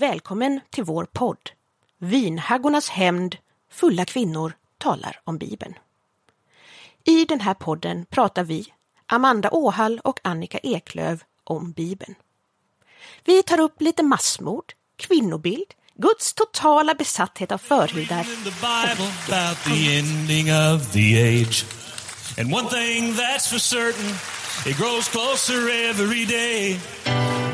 Välkommen till vår podd. Vinhaggornas hämnd, fulla kvinnor talar om Bibeln. I den här podden pratar vi, Amanda Åhall och Annika Eklöv, om Bibeln. Vi tar upp lite massmord, kvinnobild, Guds totala besatthet av förhudar. in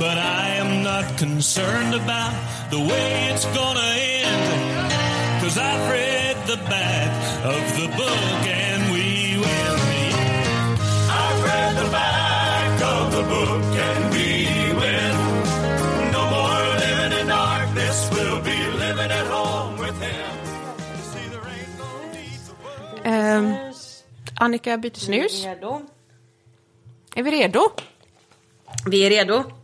the Bible about the ending of the age. And one thing that's for certain, it grows closer every day. But I am not concerned about the way it's gonna end. Cause I've read the back of the book and we will meet. I've read the back of the book and we will. No more living in darkness, we'll be living at home with him. See, there ain't no need for Ehm, Annika byter snus. Redo? Är vi redo? Vi är redo.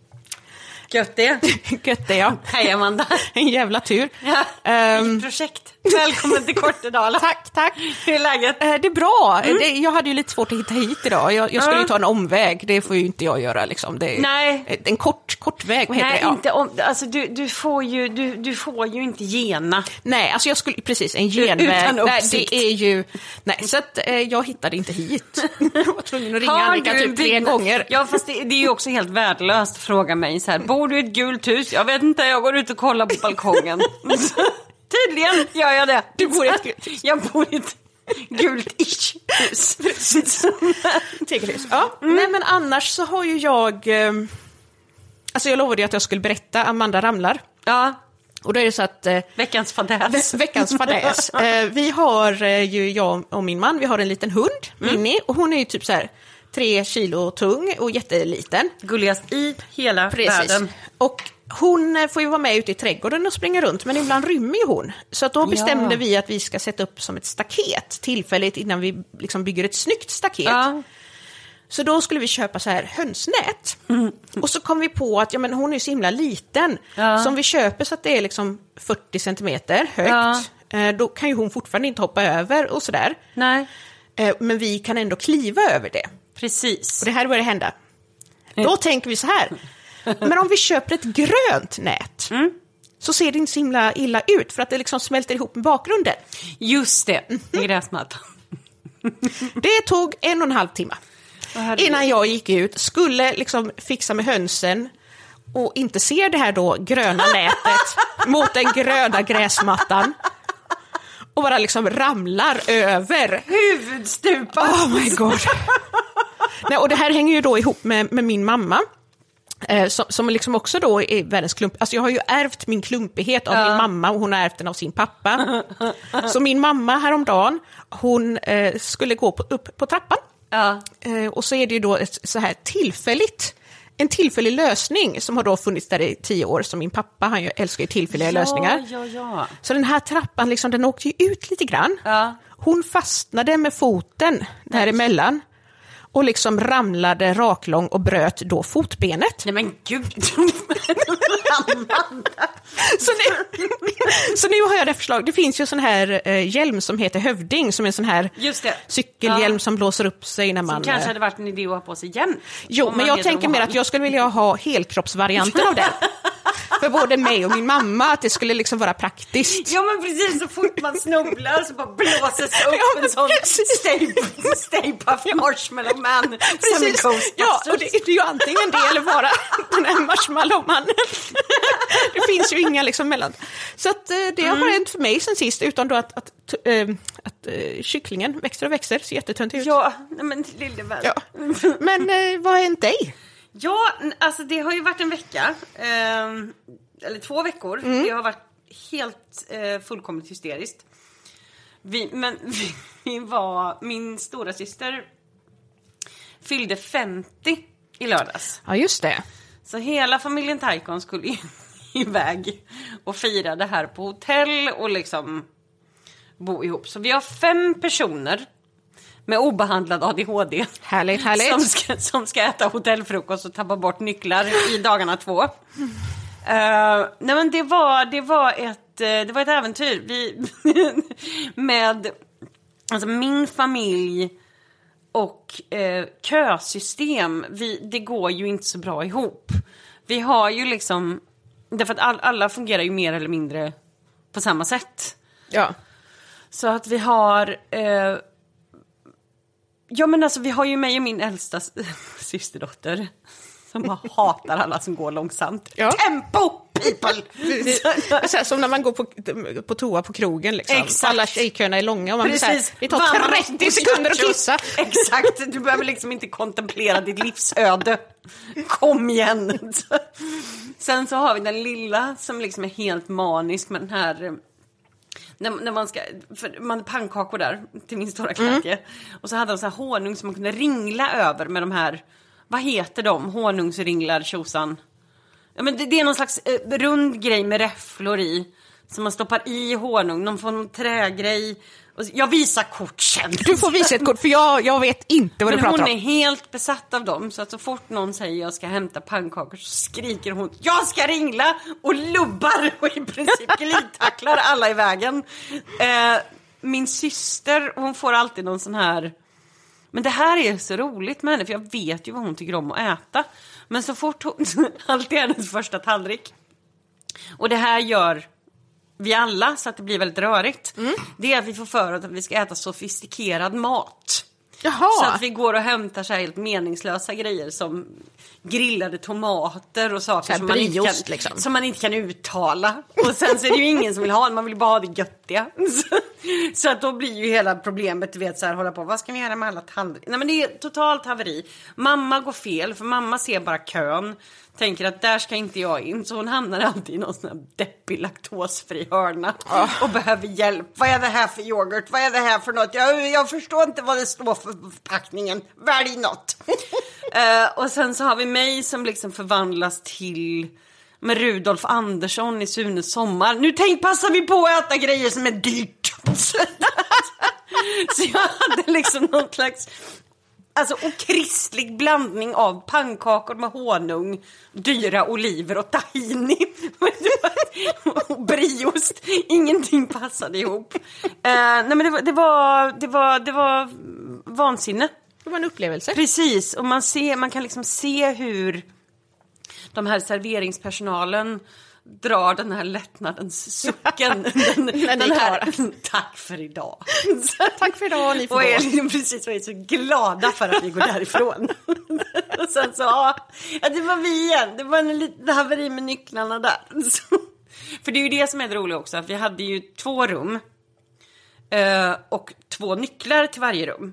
Gött det. Gött det ja. Hej Amanda. En jävla tur. Ja, Ehm, projekt. Välkommen till Kortedala. tack, tack. Hur är läget? Eh, Det är bra. Det, jag hade ju lite svårt att hitta hit idag. Jag, jag skulle Ja. ju ta en omväg. Det får ju inte jag göra. Liksom. Det, Nej. En kort, kort väg, vad heter Nej, det? Ja. inte om, alltså du, du, får ju, du, du får ju inte gena. Nej, alltså jag skulle, precis, en genväg. Utan Nej, uppsikt. det är ju, nej, så att eh, jag hittade inte hit. Jag var tvungen att ringa Annika du typ tre gånger. Ja, fast det, det är ju också helt värdelöst att fråga mig så här, bor du i ett gult hus? Jag vet inte, jag går ut och kollar på balkongen. Tydligen gör jag det. Du bor i ett gult. Jag bor i ett gult-ish hus. Tegelhus. Ja, Mm. nej men annars så har ju jag, eh, alltså jag lovade ju att jag skulle berätta Amanda ramlar. Ja, Och då är det så att eh, veckans fadäs. Ve- Veckans fadäs. Eh, vi har eh, ju, jag och min man, vi har en liten hund, Mm. Minnie, och hon är ju typ så här tre kilo tung och jätteliten. Gulligast i hela världen. Och hon eh, får ju vara med ute i trädgården och springa runt, men ibland rymmer ju hon. Så att då bestämde Ja. vi att vi ska sätta upp som ett staket tillfälligt innan vi liksom bygger ett snyggt staket. Ja. Så då skulle vi köpa så här hönsnät. Mm. Och så kom vi på att ja, men hon är så himla liten. Ja. Så om vi köper så att det är liksom 40 centimeter högt, eh, då kan ju hon fortfarande inte hoppa över och sådär. Nej, Eh, Men vi kan ändå kliva över det. precis. Och det här börjar hända. Då tänker vi så här. Men om vi köper ett grönt nät, så ser det inte så himla illa ut, för att det liksom smälter ihop med bakgrunden. Just det, det är gräsmattan. Det tog en och en halv timme. Innan jag gick ut, skulle liksom fixa med hönsen och inte ser det här då gröna nätet mot den gröna gräsmattan. Och bara liksom ramlar över. Huvudstupa. Oh my god. Nej, och det här hänger ju då ihop med, med min mamma. Eh, som, som liksom också då är världens klump. Alltså jag har ju ärvt min klumpighet av min mamma och hon har ärvt den av sin pappa. Så min mamma häromdagen, hon eh, skulle gå på, upp på trappan. Ja. Eh, och så är det ju då ett så här tillfälligt, en tillfällig lösning som har då funnits där i tio år, som min pappa, han älskar ju tillfälliga lösningar. Ja, ja, Så den här trappan, liksom, den åkte ju ut lite grann. Ja. Hon fastnade med foten däremellan och liksom ramlade raklång och bröt då fotbenet. Nej men gud. Så nu, så nu har jag det förslag. Det finns ju sån här eh, hjälm som heter hövding, som är en sån här cykelhjälm Ja. som blåser upp sig när man... Kanske eh, hade varit en idé att ha på sig jämt. Jo, men jag tänker mer att jag skulle vilja ha helkroppsvarianten av den. För både mig och min mamma, att det skulle liksom vara praktiskt. Ja men precis, så fort man snubblar så bara blåses upp Ja, en sån precis. Stay, stay Puft Marshmallow Man. Precis. Ja, och det, det är ju antingen det eller bara den här marshmallowmannen. Det finns ju inga liksom mellan. Så att, eh, det har bara hänt för mig sen sist, utan då att, att, eh, att eh, kycklingen växer och växer, ser jättetunt ut. Ja, men lille vän. Ja. Men vad har hänt dig? Ja, alltså det har ju varit en vecka. ehm, eller två veckor. Mm. Det har varit helt eh, fullkomligt hysteriskt. Vi, men vi, vi var, min stora syster fyllde 50 i lördags. Ja, just det. Så hela familjen Taikon skulle iväg och fira det här på hotell och liksom bo ihop. Så vi har fem personer med obehandlad ADHD. Härligt, härligt. Som ska, som ska äta hotellfrukost och tappa bort nycklar i dagarna två. Eh, nej men det var, det var ett, eh, det var ett äventyr. Vi, med alltså min familj och eh, kösystem, vi, det går ju inte så bra ihop. Vi har ju liksom därför att all, alla fungerar ju mer eller mindre på samma sätt. Ja. Så att vi har... Eh, ja men alltså vi har ju mig och min äldsta systerdotter. Som bara hatar alla som går långsamt. Ja. Tempo people! Så här, som när man går på, på toa på krogen liksom. Exakt. Alla tjejköerna är långa och man blir så här, Precis. det tar Vandra 30 till sekunder att kissa. Exakt, du behöver liksom inte kontemplera ditt livsöde. Kom igen! Sen så har vi den lilla som liksom är helt manisk med den här när, när man ska, för man hade pannkakor där till min stora glädje. Och så hade de så här honung som man kunde ringla över med de här, vad heter de, honungsringlar tjosan? Ja, men det, det är någon slags eh, rund grej med räfflor i. Som man stoppar i honung, någon form av trägrej. Jag visar kort sen. Du får visa ett kort för jag, jag vet inte vad Men du pratar hon är om. helt besatt av dem, så att så fort någon säger jag ska hämta pannkakor så skriker hon jag ska ringla och lubbar och i princip glidtacklar alla i vägen. Eh, min syster, hon får alltid någon sån här men det här är så roligt med henne för jag vet ju vad hon tycker om att äta. Men så fort hon, alltid hennes första tallrik. Och det här gör vi alla så att det blir väldigt rörigt. Det är att vi får för oss att vi ska äta sofistikerad mat. Jaha. Så att vi går och hämtar så här helt meningslösa grejer som grillade tomater och saker som man, inte kan, liksom. som man inte kan uttala. Och sen så är det ju ingen som vill ha det, man vill bara ha det göttiga. Så, så att då blir ju hela problemet, du vet så här, hålla på, vad ska vi göra med alla tallrikar? Nej men det är totalt haveri. Mamma går fel, för mamma ser bara kön. Tänker att där ska inte jag in, så hon hamnar alltid i någon sån här deppig laktosfri hörna. Och behöver hjälp. Vad är det här för yoghurt? Vad är det här för något? Jag, jag förstår inte vad det står för förpackningen. Välj något. Eh, och sen så har vi mig som liksom förvandlas till med Rudolf Andersson i Sunes sommar. Nu tänk, passar vi på att äta grejer som är dyrt. så jag hade liksom någon slags alltså, okristlig blandning av pannkakor med honung, dyra oliver och tahini. och brieost. Ingenting passade ihop. Eh, nej men det var, det var, det var, det var vansinne. Det var en upplevelse. Precis, och man, ser, man kan liksom se hur de här serveringspersonalen drar den här lättnadens sucken. den, den är här, tack för idag. Tack för idag, ni får och är liksom precis och är så glada för att vi går därifrån. och sen så, ja, det var vi igen. Det var en liten haveri med nycklarna där. Så, för det är ju det som är det roliga också, att vi hade ju två rum. eh, och två nycklar till varje rum.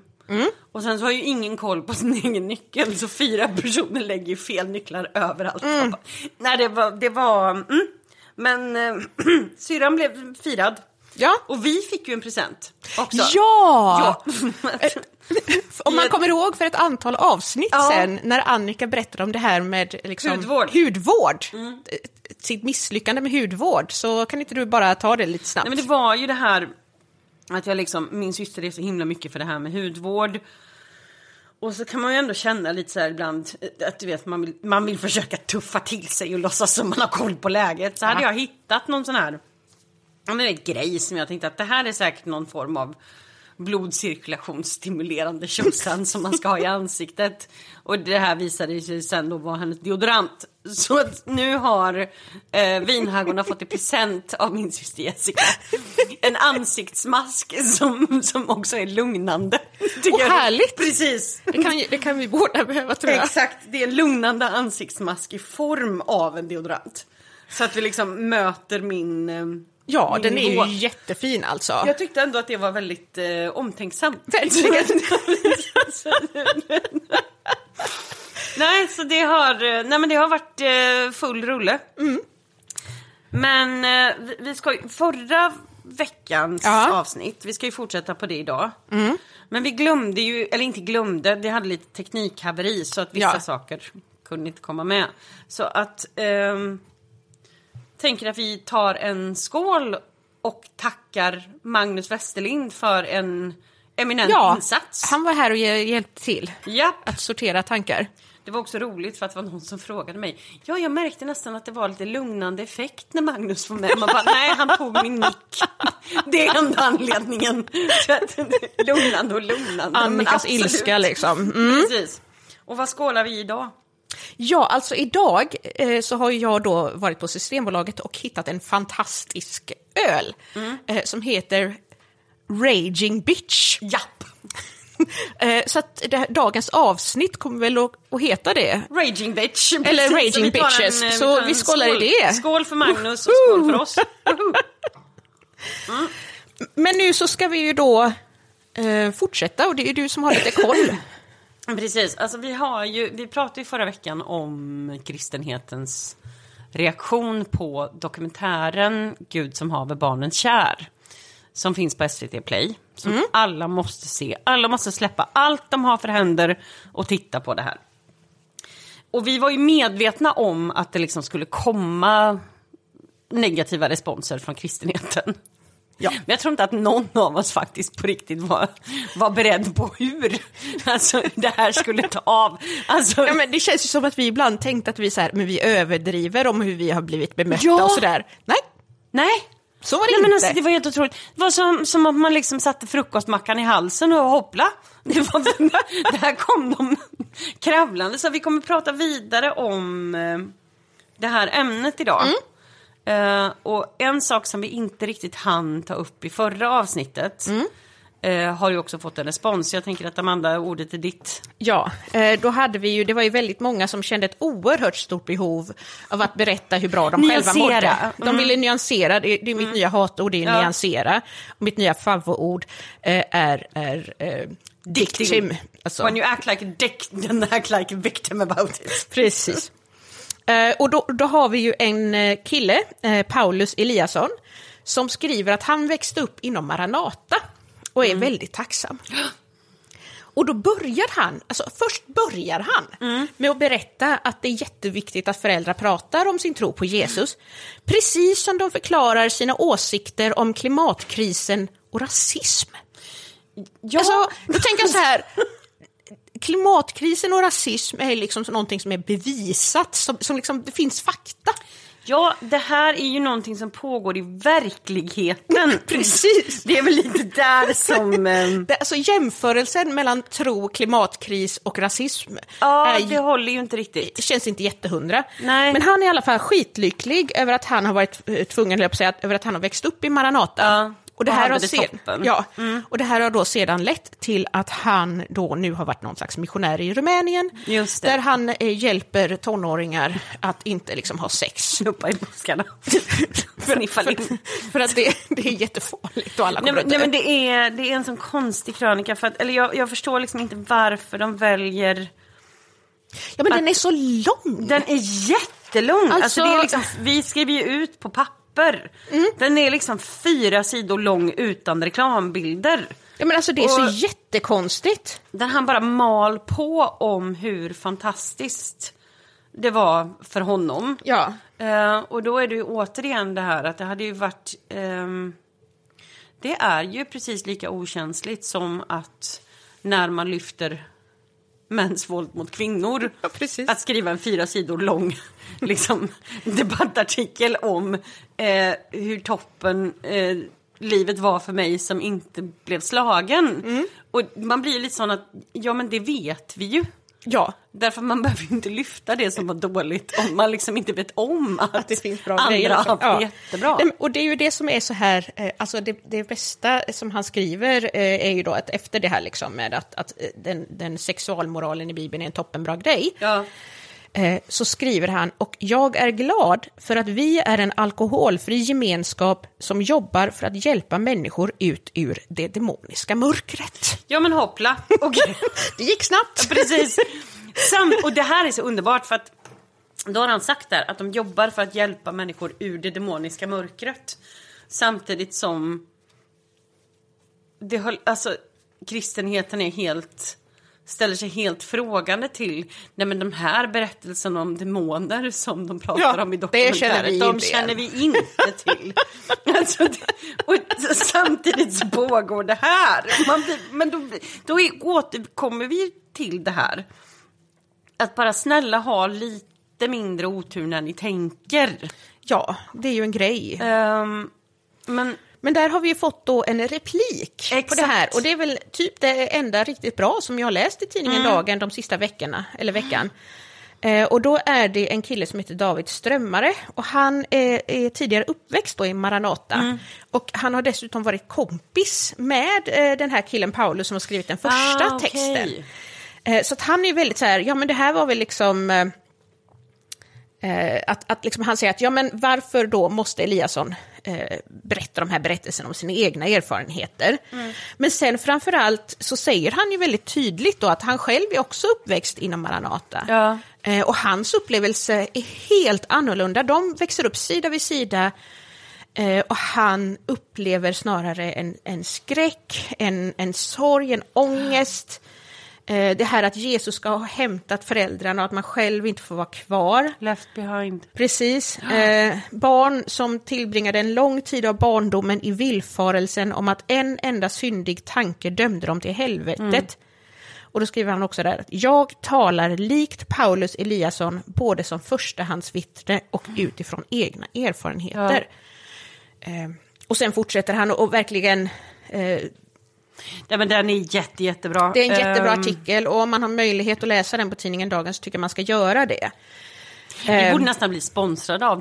Och sen så har ju ingen koll på sin egen nyckel så fyra personer lägger ju fel nycklar överallt. Bara, Nej det var, det var mm. Men äh, syrran blev firad. Ja. Och vi fick ju en present också. Ja! Ja. Om man kommer ihåg för ett antal avsnitt Ja. sen när Annika berättade om det här med liksom, Hudvård. hudvård. Eh, Sitt misslyckande med hudvård. Så kan inte du bara ta det lite snabbt? Nej, men det var ju det här att jag liksom, min syster är så himla mycket för det här med hudvård. Och så kan man ju ändå känna lite så här ibland eh, att du vet man vill, man vill försöka tuffa till sig och låtsas som man har koll på läget. Så hade jag hittat någon sån här en grej som jag tänkte att det här är säkert någon form av blodcirkulationsstimulerande tjosan som man ska ha i ansiktet. Och det här visade sig sen då vara hennes deodorant. Så att nu har eh, vinhaggorna fått i present av min syster Jessica en ansiktsmask som, som också är lugnande. Åh, jag. härligt! Precis! Det kan, det kan vi båda behöva tror jag. Exakt, det är en lugnande ansiktsmask i form av en deodorant. Så att vi liksom möter min... eh, Ja, den är ju jättefin alltså. Jag tyckte ändå att det var väldigt eh, omtänksamt. Verkligen. nej, så det har, eh, nej, men det har varit eh, full rulle. Mm. Men eh, vi, ska förra veckans Ja. Mm. avsnitt, vi ska ju fortsätta på det idag. Men vi glömde ju, eller inte glömde, det hade lite teknikhaveri så att vissa Ja. saker kunde inte komma med. Så att ehm, tänker att vi tar en skål och tackar Magnus Westerlind för en eminent ja, insats. han var här och hj- hjälpte till Japp. att sortera tankar. Det var också roligt för att det var någon som frågade mig. Ja, jag märkte nästan att det var lite lugnande effekt när Magnus var med. Man bara, nej, han tog min mick. Det är enda anledningen. Lugnande och lugnande. Annikas ilska liksom. Mm. Precis. Och vad skålar vi idag? Ja, alltså idag eh, så har jag då varit på Systembolaget och hittat en fantastisk öl eh, som heter Raging Bitch. Japp! Eh, så att det, dagens avsnitt kommer väl att, att heta det. Raging bitch. Eller raging vi tar bitches. eh, Så vi en skålar i skål. det. Skål för Magnus och skål för oss. Men nu så ska vi ju då eh, fortsätta och det är du som har lite koll. Precis, alltså vi har ju, vi pratade ju förra veckan om kristenhetens reaktion på dokumentären Gud som haver barnen kär. Som finns på SVT Play. Som alla måste se. Alla måste släppa allt de har för händer och titta på det här. Och vi var ju medvetna om att det liksom skulle komma negativa responser från kristenheten. Ja. Men jag tror inte att någon av oss faktiskt på riktigt var, var beredd på hur alltså, det här skulle ta av. Alltså, Ja, men det känns ju som att vi ibland tänkt att vi, så här, men vi överdriver om hur vi har blivit bemötta Ja. och sådär. Nej, nej. så var det Nej, men inte. alltså, det var helt otroligt. Det var som, som att man liksom satte frukostmackan i halsen och hoppla. Det, var, där kom de kravlande. Så vi kommer prata vidare om eh, det här ämnet idag. Eh, och en sak som vi inte riktigt hann ta upp i förra avsnittet eh, har ju också fått en respons. Jag tänker att Amanda, ordet är ditt. Ja, eh, då hade vi ju, det var ju väldigt många som kände ett oerhört stort behov av att berätta hur bra de själva Nyansera. mådde. De ville nyansera, det är, det är mitt nya hatord, det är Ja. nyansera. Och mitt nya favoritord eh, är, är eh, dictim. Alltså, When you act like a dick, then act like a victim about it. Precis. Eh, och då, då har vi ju en eh, kille, eh, Paulus Eliasson, som skriver att han växte upp inom Maranata och är väldigt tacksam. Och då börjar han, alltså först börjar han med att berätta att det är jätteviktigt att föräldrar pratar om sin tro på Jesus. Precis som de förklarar sina åsikter om klimatkrisen och rasism. Ja, Alltså, då tänker jag så här. Klimatkrisen och rasism är liksom någonting som är bevisat, som, som liksom, det finns fakta. ja, det här är ju någonting som pågår i verkligheten. Precis. Det är väl lite där som... eh, Det, alltså jämförelsen mellan tro, klimatkris och rasism Ja, är, det håller ju inte riktigt. känns inte jättehundra. Nej. Men han är i alla fall skitlycklig över att han har varit eh, tvungen, att säga, över att han har växt upp i Maranata. Ja, och, det och här har sen, ja, och det här har då sedan lett till att han då nu har varit någon slags missionär i Rumänien. Där han eh, hjälper tonåringar att inte liksom ha sex. Snuppa i buskarna. Sniffa För, in. för att det, det är jättefarligt och alla Nej, men, att nej, men det, är, det är en sån konstig krönika. För att, eller jag, jag förstår liksom inte varför de väljer... Ja, men den är så lång. Den är jättelång. Alltså, Alltså- det är liksom, vi skriver ju ut på papper. Den är liksom fyra sidor lång utan reklambilder. Ja, men alltså det är Och- så jättekonstigt. Där han bara mal på om hur fantastiskt det var för honom. Ja. Eh, och då är det ju återigen det här att det hade ju varit... ehm, det är ju precis lika okänsligt som att när man lyfter mäns våld mot kvinnor. Ja. Att skriva en fyra sidor lång liksom, debattartikel om eh, hur toppen eh, livet var för mig som inte blev slagen. Mm. Och man blir lite sån att, ja men det vet vi ju. Ja, Därför man behöver ju inte lyfta det som var dåligt om man liksom inte vet om att, att det finns bra andra grejer. också. det jättebra. Nej, Och det är ju det som är så här, eh, alltså det, det bästa som han skriver eh, är ju då att efter det här liksom med att, att eh, den, den sexualmoralen i Bibeln är en toppenbra grej. Ja. Eh, så skriver han, och jag är glad för att vi är en alkoholfri gemenskap som jobbar för att hjälpa människor ut ur det demoniska mörkret. ja men hoppla, okej. Det gick snabbt! Precis. Sam, och det här är så underbart för att då har han sagt där att de jobbar för att hjälpa människor ur det demoniska mörkret. Samtidigt som det höll, alltså, kristenheten är helt ställer sig helt frågande till nej men de här berättelserna om demoner som de pratar Ja, om i det dokumentären, känner vi de inte känner igen. vi inte till. alltså, det, och samtidigt så pågår det här. Man men då, då återkommer vi till det här. Att bara snälla ha lite mindre otur när ni tänker. Ja, det är ju en grej. Ehm, men Men där har vi ju fått då en replik på Exakt. det här. Och det är väl typ det enda riktigt bra som jag har läst i tidningen Mm. Dagen de sista veckorna, eller veckan. Eh, och då är det en kille som heter David Strömmare och han är, är tidigare uppväxt i Maranata. Mm. Och han har dessutom varit kompis med eh, den här killen Paulus som har skrivit den första Ah, texten. Eh, så att han är väldigt så här, ja men det här var väl liksom... Eh, att, att liksom han säger att ja men varför då måste Eliasson eh, berätta de här berättelserna om sina egna erfarenheter. Men sen framförallt så säger han ju väldigt tydligt då att han själv är också uppväxt inom Maranata. Ja. Eh, och hans upplevelse är helt annorlunda. De växer upp sida vid sida eh, och han upplever snarare en, en skräck, en, en sorg, en ångest. Eh, det här att Jesus ska ha hämtat föräldrarna och att man själv inte får vara kvar. Left behind. Precis. Eh, barn som tillbringade en lång tid av barndomen i villfarelsen om att en enda syndig tanke dömde dem till helvetet. Och då skriver han också där att jag talar likt Paulus Eliasson både som förstahandsvittne och utifrån egna erfarenheter. Eh, och sen fortsätter han och, och verkligen eh, Ja, men den är jätte, jättebra. det är en jättebra Ehm, artikel och om man har möjlighet att läsa den på tidningen Dagen så tycker jag man ska göra det. Vi Ehm, borde nästan bli sponsrade av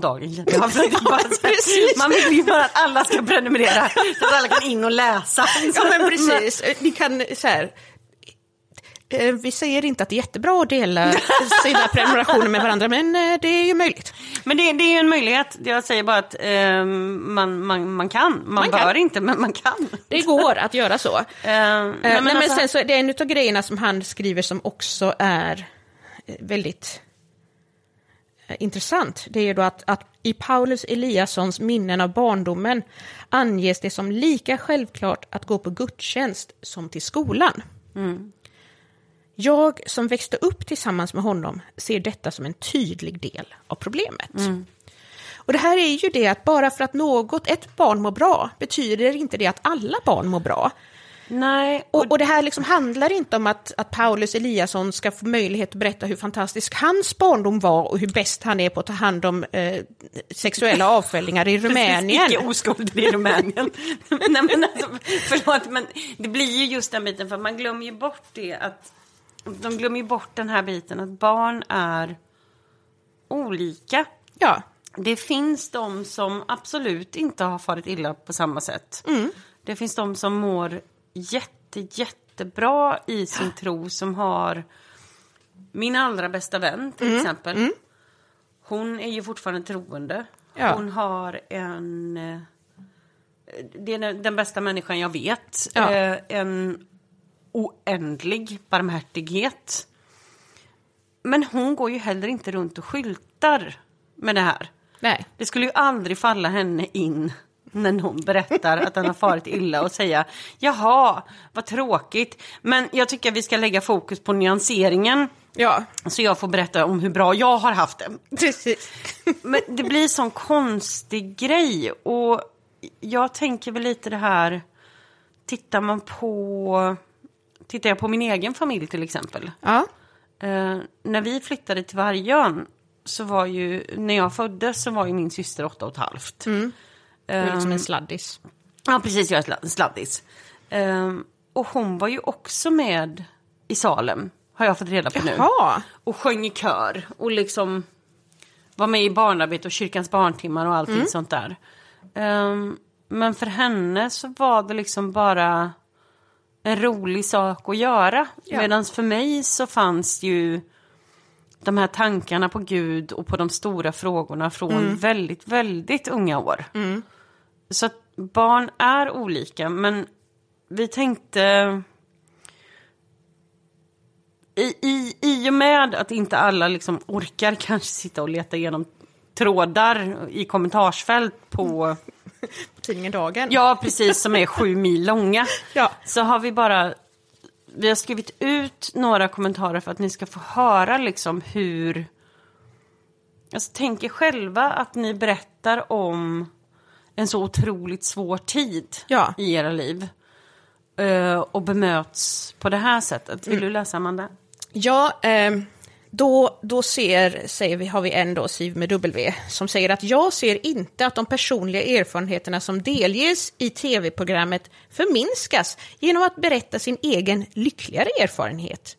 precis. Man vill ju bara att alla ska prenumerera. Så att alla kan in och läsa. Ja, men precis. Ni kan så här... eh, Vi säger inte att det är jättebra att dela sina prenumerationer med varandra, men eh, det är ju möjligt. Men det, det är ju en möjlighet. Jag säger bara att ehm, man, man, man kan. Man, Man bör kan. inte, men man kan. Det går att göra så. Eh, nej, men, men alltså- sen så är det en av grejerna som han skriver som också är eh, väldigt eh, intressant. Det är ju då att, att i Paulus Eliassons minnen av barndomen anges det som lika självklart att gå på gudstjänst som till skolan. Jag som växte upp tillsammans med honom ser detta som en tydlig del av problemet. Och det här är ju det att bara för att något, ett barn mår bra, betyder inte det att alla barn mår bra. Nej, Och, och det här liksom handlar inte om att, att Paulus Eliasson ska få möjlighet att berätta hur fantastisk hans barndom var och hur bäst han är på att ta hand om eh, sexuella avföljningar i Rumänien. Icke oskulden i Rumänien. Nej, men alltså, förlåt, men det blir ju just den biten, för man glömmer ju bort det att de glömmer ju bort den här biten att barn är olika. Ja, Det finns de som absolut inte har farit illa på samma sätt. Det finns de som mår jätte, jättebra i sin tro, som har min allra bästa vän till exempel. Hon är ju fortfarande troende. Ja. Hon har en... eh, Det är den- den bästa människan jag vet. Ja. Eh, En oändlig barmhärtighet. Men hon går ju heller inte runt och skyltar med det här. nej. Det skulle ju aldrig falla henne in när någon berättar att han har farit illa och säga jaha, vad tråkigt. Men jag tycker vi ska lägga fokus på nyanseringen Ja, så jag får berätta om hur bra jag har haft det. precis. Men det blir sån konstig grej och jag tänker väl lite det här, tittar man på, tittar jag på min egen familj till exempel. Ja, Eh, när vi flyttade till Vargön så var ju, när jag föddes så var ju min syster åtta och ett halvt. du är liksom Ehm, en sladdis. Ja, precis. Jag är sla- sladdis. Ehm, och hon var ju också med i Salem, har jag fått reda på nu. Jaha, Och sjöng i kör och liksom var med i barnarbete och kyrkans barntimmar och allting sånt där. Ehm, men för henne så var det liksom bara en rolig sak att göra. Ja. Medan för mig så fanns ju de här tankarna på Gud och på de stora frågorna från väldigt, väldigt unga år. Så att barn är olika, men vi tänkte... I, i, I och med att inte alla liksom orkar kanske sitta och leta igenom trådar i kommentarsfält på, tidningen Dagen. ja precis, som är sju mil långa. Ja. Så har vi bara, vi har skrivit ut några kommentarer för att ni ska få höra liksom hur, alltså tänk er själva att ni berättar om en så otroligt svår tid Ja. i era liv. eh, och bemöts på det här sättet. Vill du läsa Amanda? Ja, ehm, då, då ser, säger vi, har vi en då, Siv med W, som säger att jag ser inte att de personliga erfarenheterna som delges i tv-programmet förminskas genom att berätta sin egen lyckligare erfarenhet.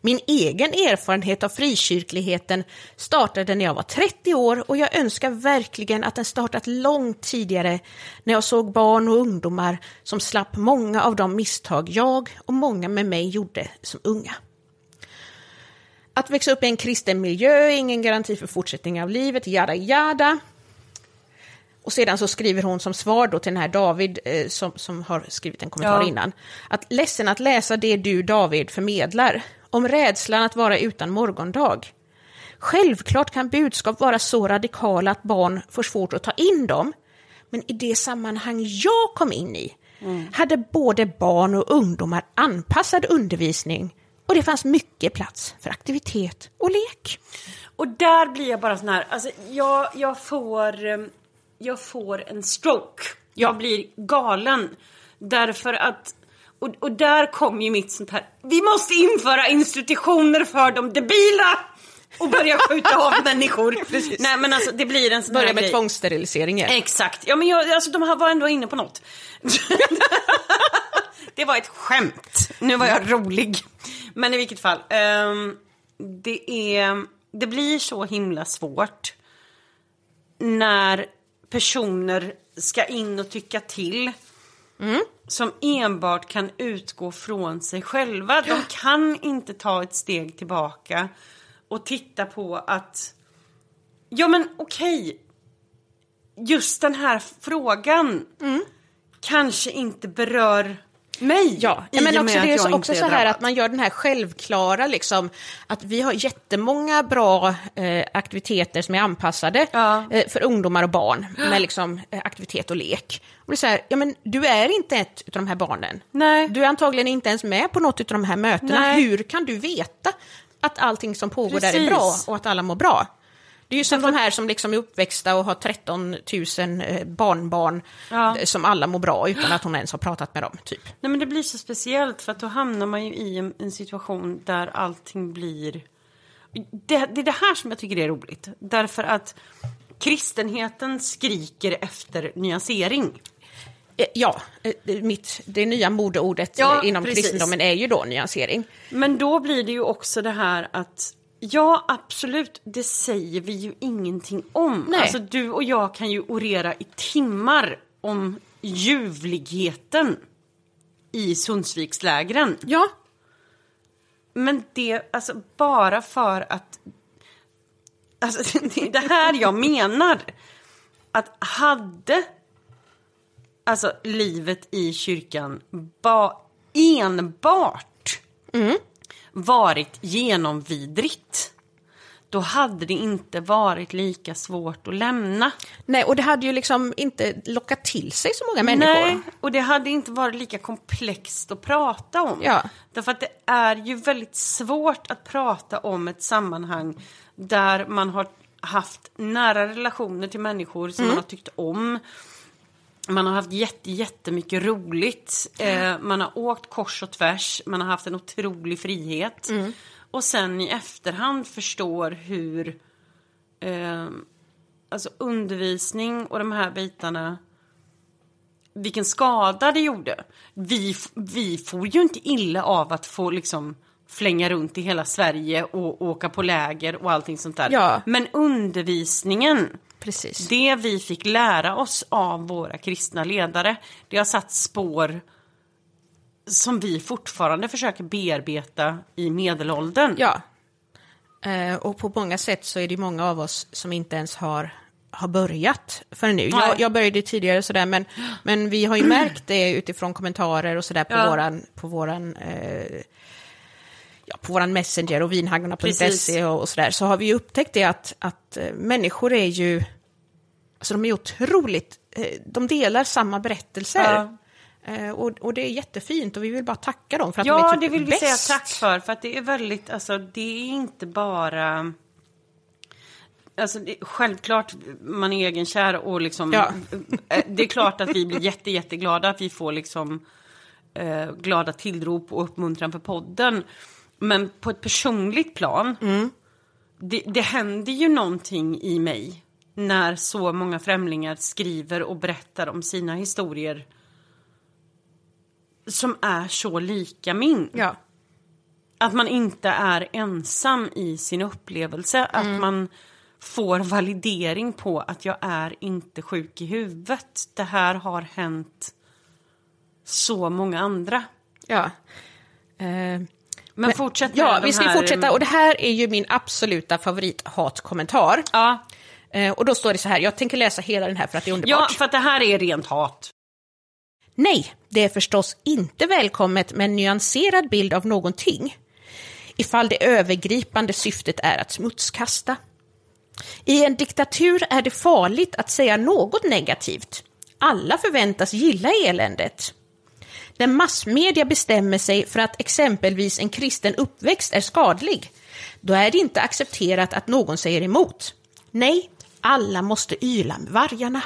Min egen erfarenhet av frikyrkligheten startade när jag var 30 år och jag önskar verkligen att den startat långt tidigare när jag såg barn och ungdomar som slapp många av de misstag jag och många med mig gjorde som unga. Att växa upp i en kristen miljö är ingen garanti för fortsättning av livet, jada jada. Och sedan så skriver hon som svar då till den här David eh, som, som har skrivit en kommentar Ja. innan. Att ledsen att läsa det du David förmedlar. Om rädslan att vara utan morgondag. Självklart kan budskap vara så radikala att barn får svårt att ta in dem. Men i det sammanhang jag kom in i hade både barn och ungdomar anpassad undervisning och det fanns mycket plats för aktivitet och lek. Och där blir jag bara sån här, alltså jag, jag får, eh, jag får en stroke. Jag blir galen. Därför att, och, och där kommer ju mitt sånt här, vi måste införa institutioner för de debila! Och börja skjuta av människor. Nej men alltså det blir en sån Börja med tvångssteriliseringar. Exakt. Ja, men jag, alltså, de här var ändå inne på något. det var ett skämt. Nu var jag rolig. Men i vilket fall. ehm, det, är, det blir så himla svårt när personer ska in och tycka till som enbart kan utgå från sig själva. De kan inte ta ett steg tillbaka och titta på att ja men okej, just den här frågan kanske inte berör mig. Ja, i men också det är också så här drabbad. att man gör den här självklara, liksom, att vi har jättemånga bra eh, aktiviteter som är anpassade Ja. eh, för ungdomar och barn med liksom, eh, aktivitet och lek. Och det är så här, ja men du är inte ett av de här barnen. Nej. Du är antagligen inte ens med på något av de här mötena. Nej. Hur kan du veta att allting som pågår där är Precis. bra och att alla mår bra? Det är ju som de här som liksom är uppväxta och har 13 000 eh, barnbarn Ja. eh, som alla mår bra utan att hon ens har pratat med dem, typ. Nej men det blir så speciellt för att då hamnar man ju i en, en situation där allting blir... Det, det är det här som jag tycker är roligt. Därför att kristenheten skriker efter nyansering. Eh, Ja, mitt, det nya modeordet Ja, inom precis. kristendomen är ju då nyansering. Men då blir det ju också det här att Ja, absolut. Det säger vi ju ingenting om. Nej. Alltså, du och jag kan ju orera i timmar om ljuvligheten i Sundsvikslägren. Ja, Men det, alltså bara för att... Alltså det är det här jag menar. Att hade alltså livet i kyrkan ba, enbart varit genomvidrigt då hade det inte varit lika svårt att lämna. nej, och det hade ju liksom inte lockat till sig så många människor. Nej, och det hade inte varit lika komplext att prata om. Ja. Därför att det är ju väldigt svårt att prata om ett sammanhang där man har haft nära relationer till människor som man har tyckt om. Man har haft jätte, jättemycket roligt. Eh, man har åkt kors och tvärs. Man har haft en otrolig frihet. Och sen i efterhand förstår hur eh, alltså undervisning och de här bitarna vilken skada det gjorde. Vi, vi får ju inte illa av att få liksom flänga runt i hela Sverige och åka på läger och allting sånt där. Ja. Men undervisningen, Precis. det vi fick lära oss av våra kristna ledare, det har satt spår som vi fortfarande försöker bearbeta i medelåldern. Ja. Eh, och på många sätt så är det många av oss som inte ens har, har börjat förrän nu. Jag, jag började tidigare sådär, men, men vi har ju märkt det utifrån kommentarer och sådär på Ja. våran, på våran eh, ja, på våran Messenger och vinhaggarna.se Precis. och, och sådär, så har vi ju upptäckt det att, att eh, människor är ju, alltså de är otroligt, eh, de delar samma berättelser. Ja. Eh, och, och det är jättefint och vi vill bara tacka dem för att de Ja, är typ det vill vi bäst. säga tack för. För att det är väldigt, alltså det är inte bara... Alltså det, självklart man är egenkär och liksom... Ja. Det är klart att vi blir jätte, jätteglada att vi får liksom eh, glada tillrop och uppmuntran för podden. Men på ett personligt plan, det, det händer ju någonting i mig när så många främlingar skriver och berättar om sina historier som är så lika min. Ja. Att man inte är ensam i sin upplevelse. Att man får validering på att jag är inte sjuk i huvudet. Det här har hänt så många andra. Ja. Eh, Men, fortsätt med Ja, vi ska här- fortsätta. Och det här är ju min absoluta favorithatkommentar. Ja, Eh, och då står det så här, jag tänker läsa hela den här för att det är underbart. ja, för att det här är rent hat. Nej, det är förstås inte välkommet med en nyanserad bild av någonting. Ifall det övergripande syftet är att smutskasta. I en diktatur är det farligt att säga något negativt. Alla förväntas gilla eländet. När massmedia bestämmer sig för att exempelvis en kristen uppväxt är skadlig, då är det inte accepterat att någon säger emot. Nej, alla måste yla med vargarna.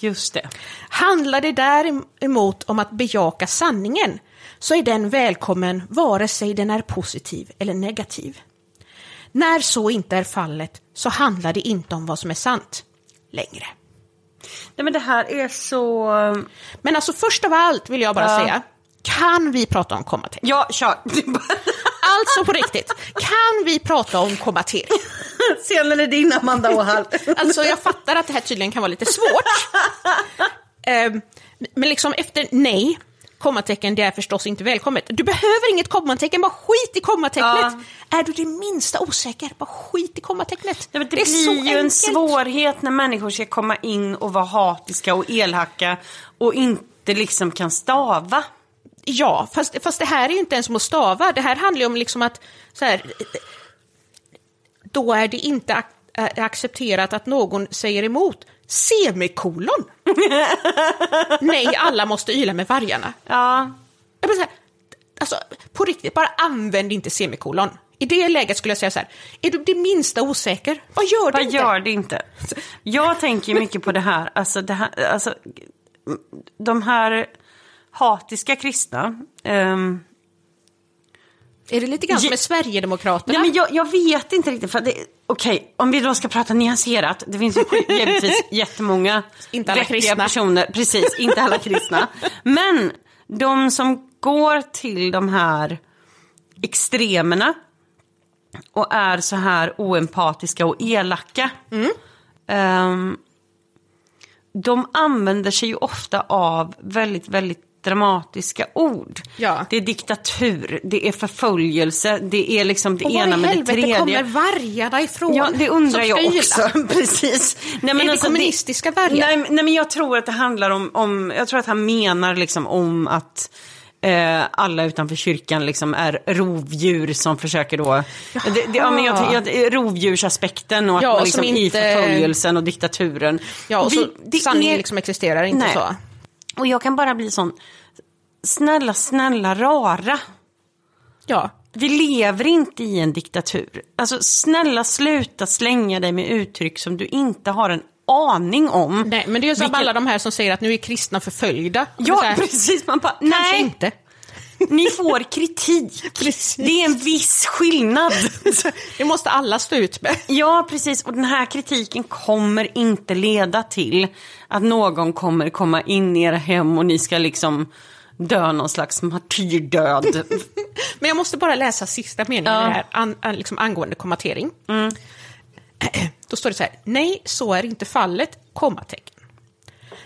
Just det. Handlar det däremot om att bejaka sanningen så är den välkommen vare sig den är positiv eller negativ. När så inte är fallet så handlar det inte om vad som är sant längre. Nej men det här är så... Men alltså först av allt vill jag bara Ja. säga, kan vi prata om kommatecken? Ja, kör. Alltså på riktigt, kan vi prata om kommatering? Scenen är din, Amanda Åhall. Alltså jag fattar att det här tydligen kan vara lite svårt. Ehm, Men liksom efter nej, kommatecken, det är förstås inte välkommet. Du behöver inget kommatecken, bara skit i kommatecknet. Är du det minsta osäker, bara skit i kommatecknet. Ja, det, så blir ju en enkelt. svårighet när människor ska komma in och vara hatiska och elaka och inte liksom kan stava. Ja, fast, fast det här är ju inte ens som att stava. Det här handlar ju om liksom att så här, då är det inte ac accepterat att någon säger emot. Semikolon! Nej, alla måste yla med vargarna. Ja, Jag här, alltså, på riktigt, bara använd inte semikolon. I det läget skulle jag säga så här, är du det minsta osäker, vad gör vad inte? gör det inte? Jag tänker mycket på det här, alltså, det här, alltså de här hatiska kristna. ehm, Är det lite grann som med Sverigedemokraterna? Ja, men jag, jag vet inte riktigt. för det- Okej, om vi då ska prata nyanserat. Det finns ju givetvis jättemånga Inte alla kristna. personer. Precis, inte alla kristna. Men de som går till de här extremerna och är så här oempatiska och elaka. Mm. ehm, de använder sig ju ofta av väldigt, väldigt dramatiska ord. Ja. Det är diktatur, det är förföljelse, det är liksom det Och var ena i med det helvete tredje. kommer vargarna ifrån? Ja, det undrar jag också. Precis. Nej, Är det alltså, kommunistiska vargar? Nej, men- nej, men jag tror att det handlar om, om jag tror att han menar liksom om att eh, alla utanför kyrkan liksom är rovdjur som försöker då... Det, det, ja, men jag, jag, det är rovdjursaspekten och att Ja, man och liksom som i inte- förföljelsen och diktaturen. Ja, och Vi- så det sanningen är- liksom existerar inte Nej. så. Och jag kan bara bli sån, snälla, snälla rara. Ja. Vi lever inte i en diktatur. Alltså snälla sluta slänga dig med uttryck som du inte har en aning om. Nej, men det är ju som Vilken- alla de här som säger att nu är kristna förföljda. Ja, så här, precis. Man bara, Kanske nej, inte. ni får kritik. Precis. Det är en viss skillnad. Det måste alla stå ut med. Ja, precis. Och den här kritiken kommer inte leda till att någon kommer komma in i era hem och ni ska liksom dö någon slags martyrdöd. Men jag måste bara läsa sista meningen Ja. här an, an, liksom angående kommatering. Då står det så här, nej, så är inte fallet, kommatecken.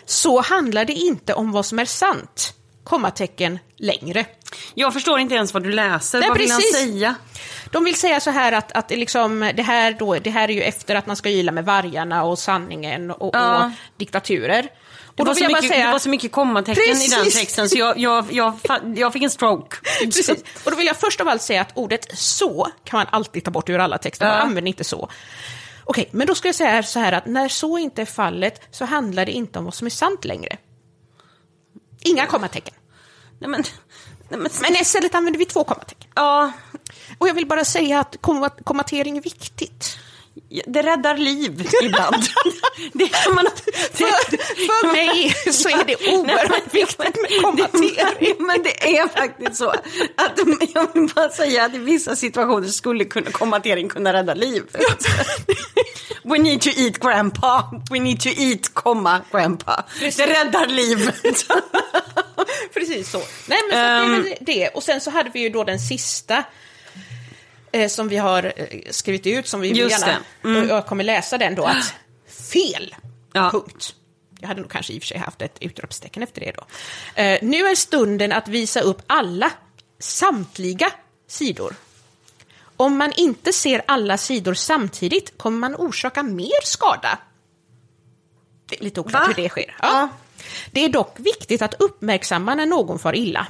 Så handlar det inte om vad som är sant, kommatecken längre. Jag förstår inte ens vad du läser. Nej, vad vill precis. han säga? De vill säga så här att, att det liksom, det, här då, det här är ju efter att man ska yla med vargarna och sanningen och, Ja. och diktaturer. Och då vill jag bara mycket, säga... det var så mycket kommatecken i den Precis. texten så jag, jag, jag, jag fick en stroke. Precis. Och då vill jag först av allt säga att ordet så kan man alltid ta bort ur alla texter, man Ja. använder inte så. Okej, men då ska jag säga så här att när så inte är fallet så handlar det inte om vad som är sant längre. Inga kommatecken. Nej, men, nej, men, Men istället använder vi två kommatecken. ja, Och jag vill bara säga att komma- kommatering är viktigt. Det räddar liv ibland. det kan man... För, för mig så är det oerhört viktigt med kommatering. Men det är faktiskt så att jag vill bara säga att i vissa situationer skulle kunna kommatering kunna rädda liv. We need to eat grandpa. We need to eat, komma, grandpa. Det räddar liv. Precis så. Nej, men så att det väl det. Och sen så hade vi ju då den sista eh, som vi har eh, skrivit ut, som vi Just gärna. Mm. och jag kommer läsa den då, att fel, Ja. punkt. Jag hade nog kanske i och för sig haft ett utropstecken efter det då. Eh, nu är stunden att visa upp alla, samtliga sidor. Om man inte ser alla sidor samtidigt kommer man orsaka mer skada. Det är lite oklart Va? hur det sker. Ja. Det är dock viktigt att uppmärksamma när någon far illa.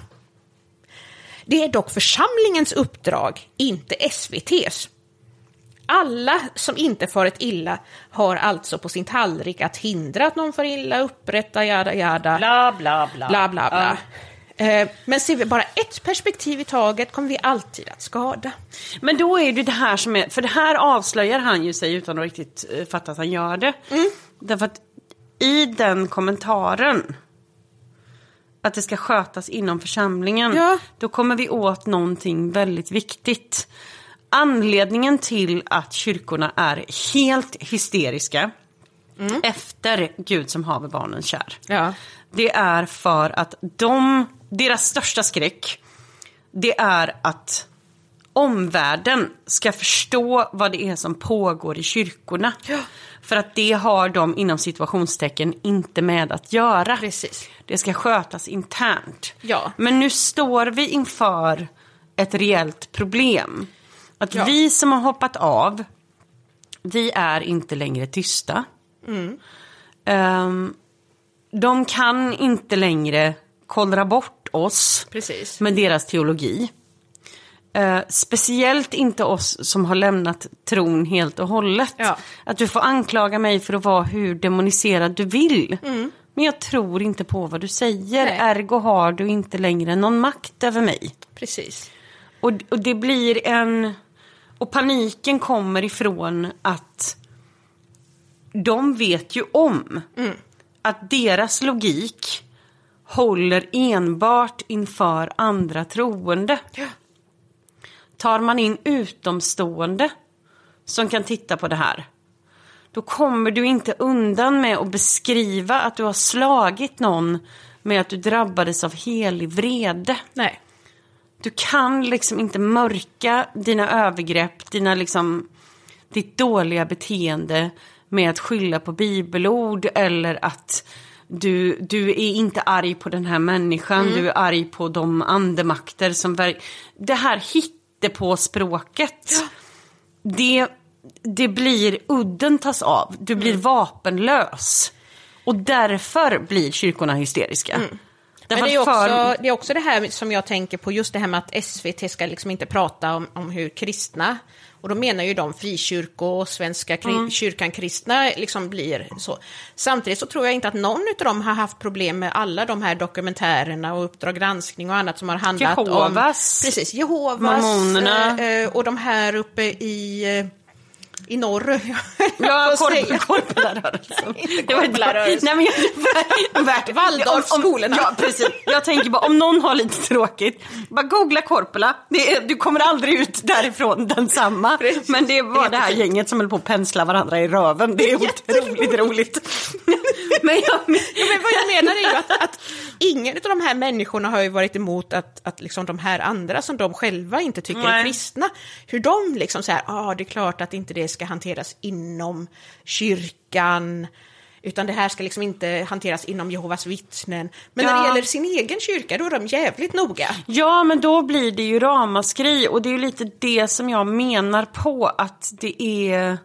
Det är dock församlingens uppdrag, inte SVTs. Alla som inte farit illa har alltså på sin tallrik att hindra att någon far illa, upprätta, jada, jada, Bla, bla, bla. bla, bla, bla. Eh, Men ser vi bara ett perspektiv i taget kommer vi alltid att skada. Men då är det det här som är, för det här avslöjar han ju sig utan att riktigt eh, fatta att han gör det. Därför att i den kommentaren, att det ska skötas inom församlingen, Ja. då kommer vi åt någonting väldigt viktigt. Anledningen till att kyrkorna är helt hysteriska efter Gud som haver barnen kär. Ja. Det är för att de, deras största skräck, det är att omvärlden ska förstå vad det är som pågår i kyrkorna. För att det har de inom situationstecken inte med att göra. Precis. Det ska skötas internt. Ja. Men nu står vi inför ett reellt problem. Att Ja. vi som har hoppat av, vi är inte längre tysta. Mm. Ehm, de kan inte längre kollra bort oss Precis. med deras teologi. Eh, speciellt inte oss som har lämnat tron helt och hållet. Ja. Att du får anklaga mig för att vara hur demoniserad du vill. Men jag tror inte på vad du säger, Nej. ergo har du inte längre någon makt över mig. Precis. Och, och det blir en... Och paniken kommer ifrån att de vet ju om att deras logik håller enbart inför andra troende. Tar man in utomstående som kan titta på det här då kommer du inte undan med att beskriva att du har slagit någon med att du drabbades av helig vrede. Nej. Du kan liksom inte mörka dina övergrepp, dina liksom, ditt dåliga beteende med att skylla på bibelord eller att du, du är inte arg på den här människan, du är arg på de andemakter som... Det här på språket. Det, det blir, udden tas av, du blir vapenlös. Och därför blir kyrkorna hysteriska. Men Därför det är, att för- också, det är också det här som jag tänker på, just det här med att SVT ska liksom inte prata om, om hur kristna, och då menar ju de frikyrko och Svenska kri- Mm. kyrkan kristna liksom blir så. Samtidigt så tror jag inte att någon av dem har haft problem med alla de här dokumentärerna och Uppdrag granskning och annat som har handlat om... Jehovas. Precis, Jehovas. Mormonerna. eh, och de här uppe i... I norr. Ja, får säga. korp, korplarörelsen. Inte Det var korplarörelsen. Nej, men jag, värt, Waldorfskolorna. Ja, precis. Jag tänker bara, om någon har lite tråkigt, bara googla Korpela. Är, du kommer aldrig ut därifrån densamma. Precis. Men det var det här gänget som höll på att pensla varandra i röven. Det är otroligt roligt. men jag, Ja, men vad jag menar är ju att, att ingen av de här människorna har ju varit emot att, att liksom de här andra som de själva inte tycker är Nej. kristna, hur de liksom så här, ja ah, det är klart att inte det ska hanteras inom kyrkan, utan det här ska liksom inte hanteras inom Jehovas vittnen. Men när det Ja. gäller sin egen kyrka, då är de jävligt noga. Ja, men då blir det ju ramaskri och det är ju lite det som jag menar på att det är...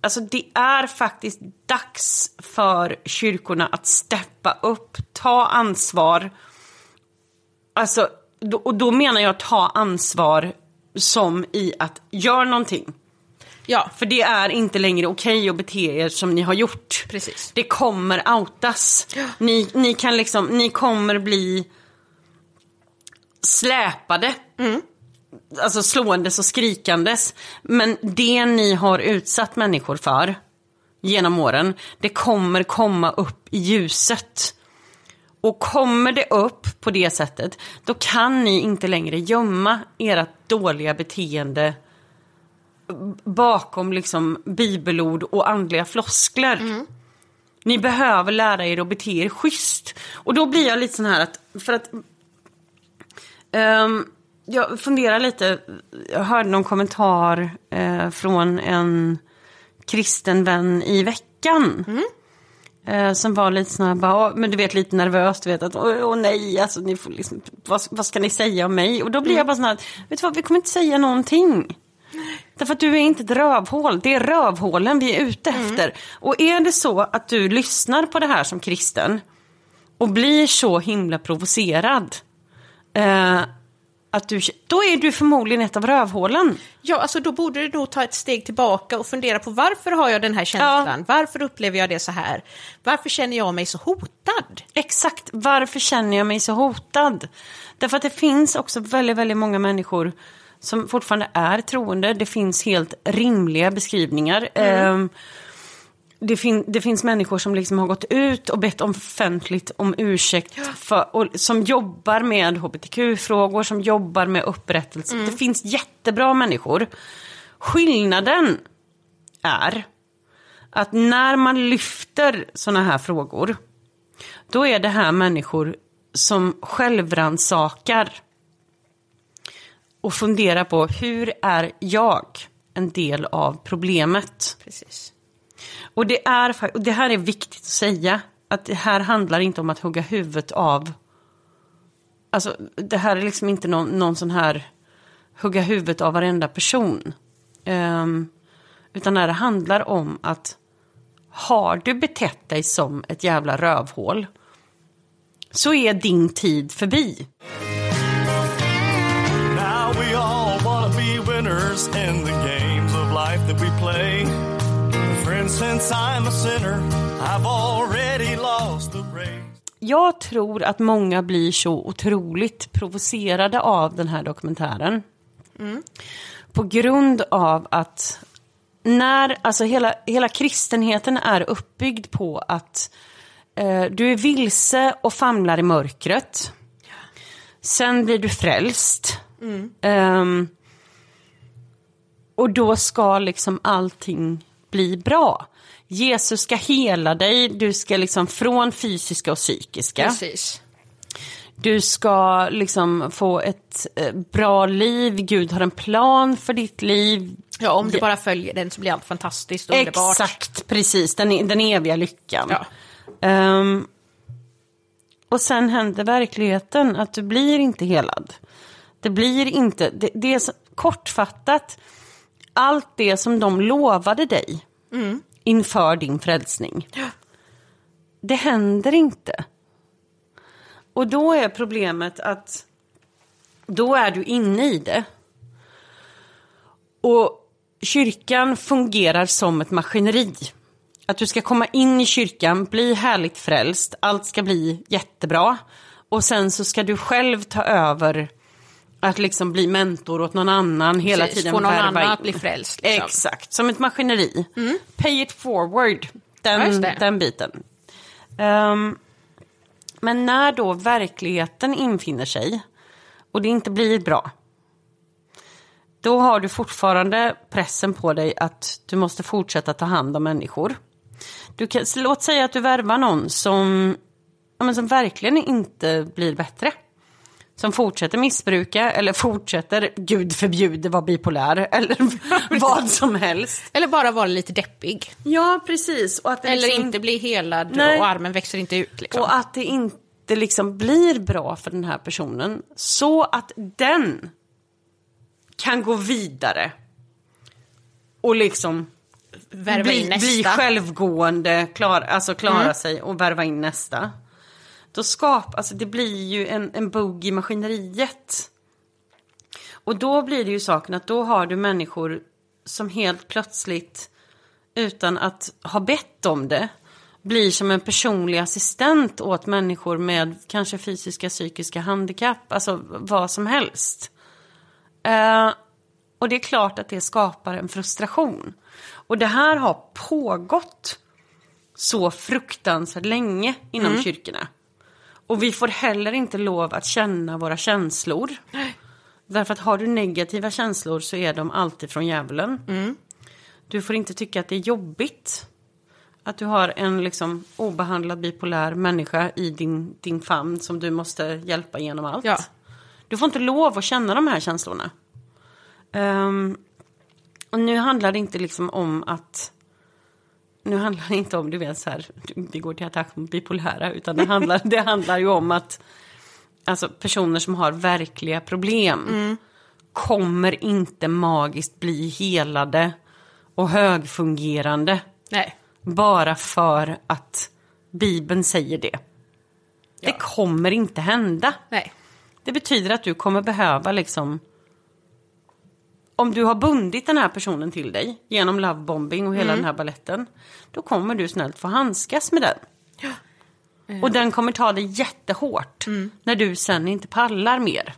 Alltså det är faktiskt dags för kyrkorna att steppa upp, ta ansvar. Alltså, och då menar jag ta ansvar som i att gör någonting. Ja, För det är inte längre okej att bete er som ni har gjort. Precis. Det kommer outas. Ni, ni kan liksom, ni kommer bli släpade. Alltså slåendes och skrikandes. Men det ni har utsatt människor för genom åren, det kommer komma upp i ljuset. Och kommer det upp på det sättet, då kan ni inte längre gömma ert dåliga beteende bakom liksom bibelord och andliga floskler. Ni behöver lära er att bete er schysst. Och då blir jag lite sån här att, för att ehm, jag funderar lite, jag hörde någon kommentar eh, från en kristen vän i veckan. Eh, som var lite sån här, bara, men du vet lite nervös, du vet att åh, åh nej, alltså ni får liksom, vad, vad ska ni säga om mig? Och då blir jag bara sån här, vet du vad, vi kommer inte säga någonting. Därför att du är inte ett rövhål, det är rövhålen vi är ute efter. Och är det så att du lyssnar på det här som kristen och blir så himla provocerad, eh, att du, då är du förmodligen ett av rövhålen. Ja, alltså då borde du nog ta ett steg tillbaka och fundera på varför har jag den här känslan? Varför upplever jag det så här? Varför känner jag mig så hotad? Exakt, varför känner jag mig så hotad? Därför att det finns också väldigt, väldigt många människor som fortfarande är troende. Det finns helt rimliga beskrivningar. Ehm, det, fin- det finns människor som liksom har gått ut och bett offentligt om ursäkt för, och, som jobbar med hbtq-frågor, som jobbar med upprättelse. Det finns jättebra människor. Skillnaden är att när man lyfter sådana här frågor, då är det här människor som självransakar och funderar på hur är jag en del av problemet? Precis. Och det, är, och det här är viktigt att säga, att det här handlar inte om att hugga huvudet av... Alltså, det här är liksom inte någon, någon sån här hugga huvudet av varenda person. Ehm, utan när det handlar om att har du betett dig som ett jävla rövhål så är din tid förbi. Be winners in the games of life that we play. Friends, since I'm a sinner, I've already lost the race. Jag tror att många blir så otroligt provocerade av den här dokumentären. På grund av att när, alltså hela, hela kristenheten är uppbyggd på att eh, du är vilse och famlar i mörkret. Sen blir du frälst. Ehm, och då ska liksom allting bli bra. Jesus ska hela dig, du ska liksom från fysiska och psykiska. Precis. Du ska liksom få ett eh, bra liv, Gud har en plan för ditt liv. Ja, om du bara följer den så blir allt fantastiskt och underbart. Exakt, precis, den, den eviga lyckan. Ja. Ehm, och sen händer verkligheten att du blir inte helad. Det blir inte, det, det är så, kortfattat, allt det som de lovade dig inför din frälsning. Det händer inte. Och då är problemet att då är du inne i det. Och kyrkan fungerar som ett maskineri. Att du ska komma in i kyrkan, bli härligt frälst, allt ska bli jättebra. Och sen så ska du själv ta över att liksom bli mentor åt någon annan hela Precis, tiden. få någon annan in. att bli frälst, liksom. Mm. Exakt, som ett maskineri. Pay it forward, den, den biten. Ehm, men när då verkligheten infinner sig och det inte blir bra. Då har du fortfarande pressen på dig att du måste fortsätta ta hand om människor. Du kan, låt säga att du värvar någon som, ja, men som verkligen inte blir bättre. Som fortsätter missbruka eller fortsätter, gud förbjude, vara bipolär eller vad som helst. Eller bara vara lite deppig. Ja, precis. Och att det Eller liksom- inte bli helad Nej. och armen växer inte ut. Liksom. Och att det inte liksom blir bra för den här personen. Så att den kan gå vidare. Och liksom bli, bli självgående, klar, alltså klara sig och värva in nästa. Då skap, alltså det blir ju en, en bugg i maskineriet. Och då blir det ju saken att då har du människor som helt plötsligt, utan att ha bett om det, blir som en personlig assistent åt människor med kanske fysiska, psykiska handikapp, alltså vad som helst. Eh, och det är klart att det skapar en frustration. Och det här har pågått så fruktansvärt länge inom kyrkorna. Och vi får heller inte lov att känna våra känslor. Därför att har du negativa känslor så är de alltid från djävulen. Du får inte tycka att det är jobbigt att du har en liksom obehandlad bipolär människa i din, din famn som du måste hjälpa genom allt. Ja. Du får inte lov att känna de här känslorna. Ehm, och nu handlar det inte liksom om att... Nu handlar det inte om, du vet så här, vi går till attack mot bipolära, utan det handlar, det handlar ju om att alltså, personer som har verkliga problem kommer inte magiskt bli helade och högfungerande Nej. bara för att Bibeln säger det. Det kommer inte hända. Nej. Det betyder att du kommer behöva liksom... Om du har bundit den här personen till dig genom lovebombing och hela Mm. den här balletten. Då kommer du snällt få handskas med den. Och den kommer ta dig jättehårt Mm. när du sen inte pallar mer.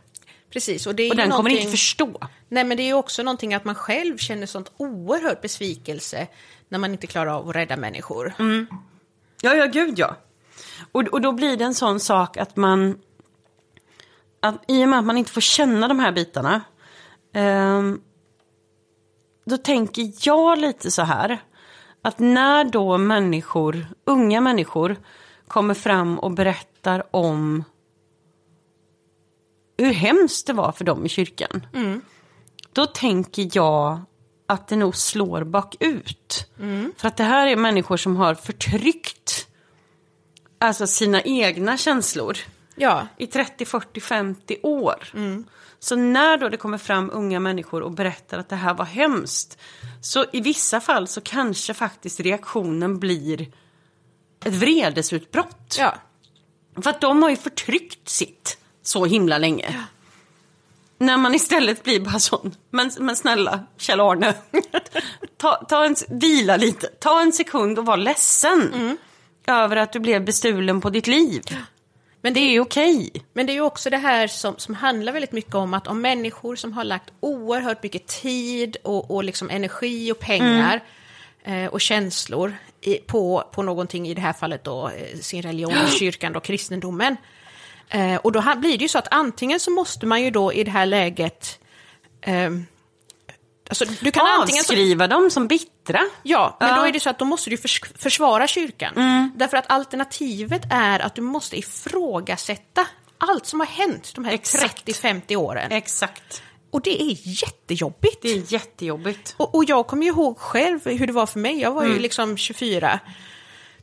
Precis. Och, det är Och den kommer inte förstå. Nej, men det är ju också någonting att man själv känner sånt oerhört besvikelse när man inte klarar av att rädda människor. Ja, ja, gud ja. Och, och då blir det en sån sak att man... Att, I och med att man inte får känna de här bitarna. ehm, då tänker jag lite så här. Att när då människor, unga människor, kommer fram och berättar om hur hemskt det var för dem i kyrkan. Då tänker jag att det nog slår bakut. För att det här är människor som har förtryckt alltså sina egna känslor Ja, i 30, 40, 50 år. Så när då det kommer fram unga människor och berättar att det här var hemskt. Så i vissa fall så kanske faktiskt reaktionen blir ett vredesutbrott. ja. För att de har ju förtryckt sitt så himla länge. När man istället blir bara sån, men, men snälla Kjell-Arne, ta, ta en, vila lite, ta en sekund och var ledsen över att du blev bestulen på ditt liv. Men Det är okej. Men det är ju också det här som, som handlar väldigt mycket om att om människor som har lagt oerhört mycket tid och, och liksom energi och pengar eh, och känslor i, på, på någonting, i det här fallet då eh, sin religion, kyrkan och kristendomen. Eh, och då ha- blir det ju så att antingen så måste man ju då i det här läget ehm, Alltså, du kan antingen så, Avskriva dem som bittra. Ja, men Ja. då är det så att då måste du förs försvara kyrkan. Därför att alternativet är att du måste ifrågasätta allt som har hänt de här Exakt. 30-50 åren. Exakt. Och det är jättejobbigt. Det är jättejobbigt. Och, och jag kommer ju ihåg själv hur det var för mig. Jag var ju liksom 24,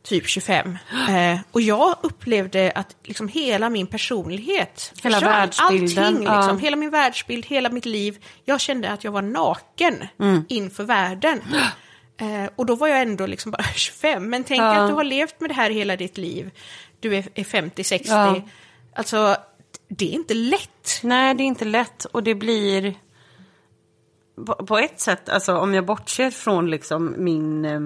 typ 25. Eh, och jag upplevde att liksom hela min personlighet Hela försvann. världsbilden, Allting, ja. liksom, hela min världsbild, hela mitt liv. Jag kände att jag var naken Mm. inför världen. Eh, och då var jag ändå liksom bara 25. Men tänk Ja. att du har levt med det här hela ditt liv. Du är, är 50-60. Ja. Alltså, det är inte lätt. Nej, det är inte lätt och det blir på, på ett sätt, alltså om jag bortser från liksom min, eh,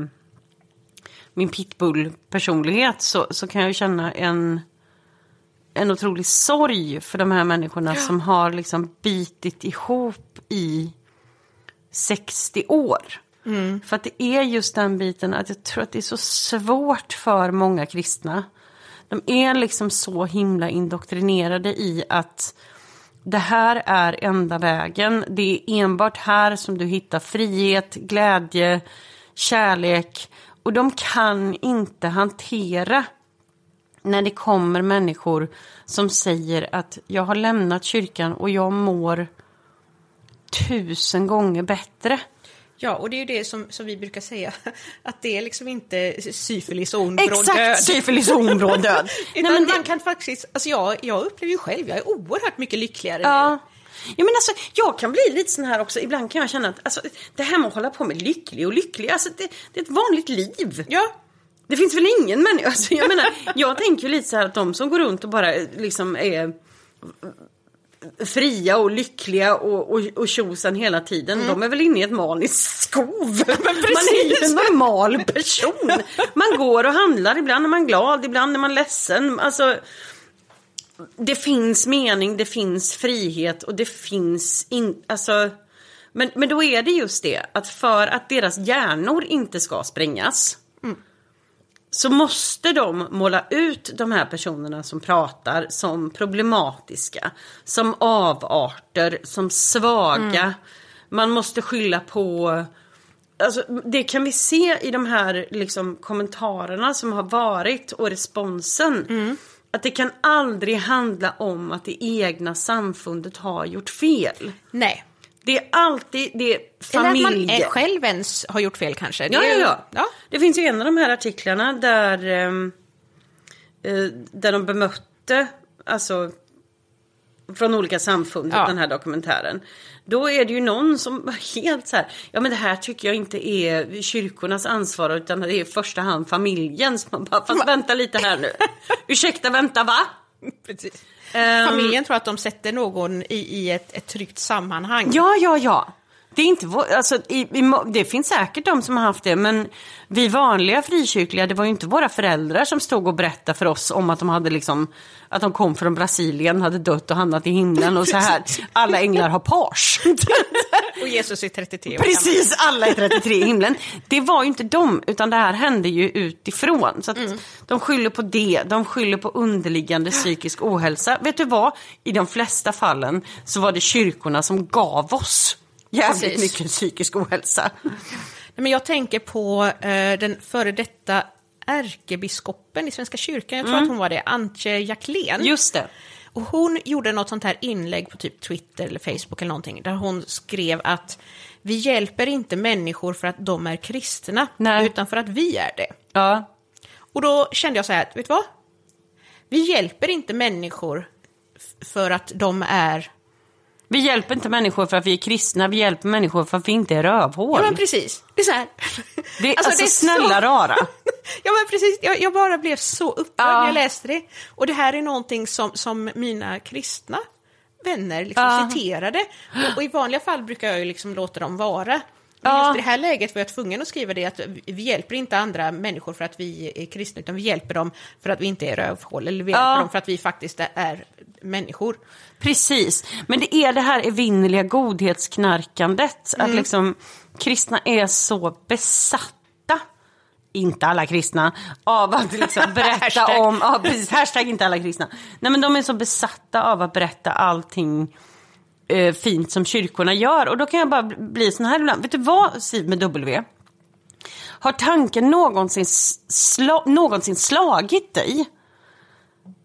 min pitbull-personlighet så, så kan jag känna en, en otrolig sorg för de här människorna som har liksom bitit ihop i 60 år. Mm. För att det är just den biten att jag tror att det är så svårt för många kristna. De är liksom så himla indoktrinerade i att det här är enda vägen. Det är enbart här som du hittar frihet, glädje, kärlek. Och de kan inte hantera när det kommer människor som säger att jag har lämnat kyrkan och jag mår tusen gånger bättre. Ja, och det är ju det som, som vi brukar säga, att det är liksom inte syfilis och ond bråd död. Exakt, syfilis och ond bråd död. Utan Nej, men det- man kan faktiskt, alltså jag, jag upplever ju själv, jag är oerhört mycket lyckligare Ja. nu. Ja, men alltså, jag kan bli lite sån här också. Ibland kan jag känna att alltså, det här med att hålla på med lycklig och lycklig, alltså, det, det är ett vanligt liv. Ja, Det finns väl ingen människa, alltså, jag menar, jag tänker ju lite så här att de som går runt och bara liksom är fria och lyckliga och, och, och tjosan hela tiden, de är väl inne i ett maniskt skov. Man är ju en normal person. Man går och handlar, ibland är man glad, ibland är man ledsen. Alltså, det finns mening, det finns frihet och det finns in, alltså, men, men då är det just det att för att deras hjärnor inte ska sprängas så måste de måla ut de här personerna som pratar som problematiska, som avarter, som svaga. Man måste skylla på Alltså, det kan vi se i de här liksom, kommentarerna som har varit och responsen. att det kan aldrig handla om att det egna samfundet har gjort fel. Nej. Det är alltid det är Eller att man själv ens har gjort fel kanske. Det Ja, ja, ja, ja. Det finns ju en av de här artiklarna där, ehm, eh, där de bemötte, alltså från olika samfund, Ja. den här dokumentären. Då är det ju någon som var helt så här, ja men det här tycker jag inte är kyrkornas ansvar utan det är i första hand familjens. Man bara, fast vänta lite här nu. Ursäkta, vänta va? Precis. Ehm, Familjen tror att de sätter någon i, i ett, ett tryggt sammanhang. Ja, ja, ja. Det, är inte, alltså, i, i, det finns säkert de som har haft det, men vi vanliga frikyrkliga, det var ju inte våra föräldrar som stod och berättade för oss om att de hade liksom, att de kom från Brasilien, hade dött och hamnat i himlen och så här. Alla änglar har pars. Och Jesus är 33 år. Precis, alla är 33 i himlen. Det var ju inte dem, utan det här hände ju utifrån. Så Mm. de skyller på det, de skyller på underliggande psykisk ohälsa. Vet du vad? I de flesta fallen så var det kyrkorna som gav oss jävligt Precis. mycket psykisk ohälsa. Men jag tänker på eh, den före detta ärkebiskopen i Svenska kyrkan, jag tror att hon var det, Antje Jacklén. Just det. Och hon gjorde något sånt här inlägg på typ Twitter eller Facebook eller någonting, där hon skrev att vi hjälper inte människor för att de är kristna, Nej. utan för att vi är det. Ja. Och då kände jag så här, vet du vad? Vi hjälper inte människor för att de är... Vi hjälper inte människor för att vi är kristna, vi hjälper människor för att vi inte är rövhål. Ja men precis, det är så här. det, alltså, det är snälla så- rara. Ja men precis, jag, jag bara blev så upprörd Ja. när jag läste det. Och det här är någonting som, som mina kristna vänner liksom Ja. citerade. Och, och i vanliga fall brukar jag ju liksom låta dem vara. Men Ja. just i det här läget var jag tvungen att skriva det att vi hjälper inte andra människor för att vi är kristna, utan vi hjälper dem för att vi inte är rövhål, eller vi hjälper dem för att vi faktiskt är människor. Precis, men det är det här evinnerliga godhetsknarkandet. Mm. Att liksom kristna är så besatta, inte alla kristna, av att liksom berätta om, ja, precis, hashtag inte alla kristna. Nej men de är så besatta av att berätta allting eh, fint som kyrkorna gör. Och då kan jag bara bli- bli sån här ibland. Vet du vad, Siv med W? Har tanken någonsin, sla, någonsin slagit dig?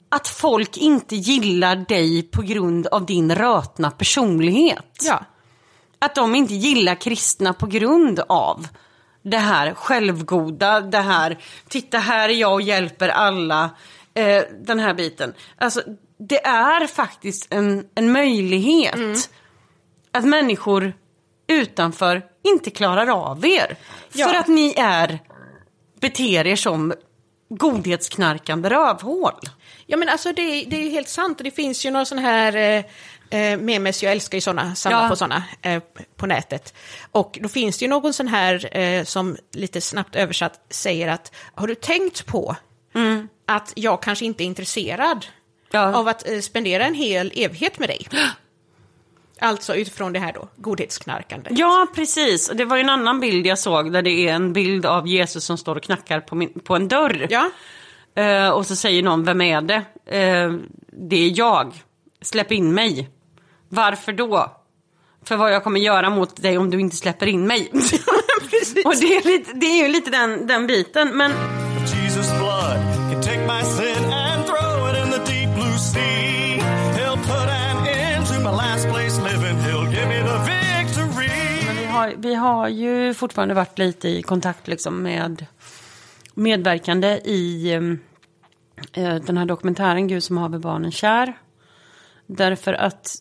Att folk inte gillar dig på grund av din rötna personlighet. Ja. Att de inte gillar kristna på grund av det här självgoda, det här, titta här är jag och hjälper alla, eh, den här biten. Alltså, det är faktiskt en, en möjlighet att människor utanför inte klarar av er. Ja. För att ni är, beter er som godhetsknarkande rövhål. Ja men alltså det, är- det är ju helt sant och det finns ju några sådana här eh, eh, memes, jag älskar ju sådana, samla Ja. på sådana eh, på nätet. Och då finns det ju någon sån här eh, som lite snabbt översatt säger att har du tänkt på att jag kanske inte är intresserad Ja. av att eh, spendera en hel evighet med dig? Alltså utifrån det här då, godhetsknarkande. Ja, precis. Det var ju en annan bild jag såg där det är en bild av Jesus som står och knackar på, min, på en dörr. Ja, Eh, och så säger någon, vem är det? Eh, det är jag. Släpp in mig. Varför då? För vad jag kommer göra mot dig om du inte släpper in mig. och det är, lite, det är ju lite den, den biten. Men If Jesus' blood can take my sin and throw it in the deep blue sea, He'll put an end to my last place living. He'll give me the victory. vi har, vi har ju fortfarande varit lite i kontakt liksom med medverkande i eh, den här dokumentären Gud som haver barnen kär. Därför att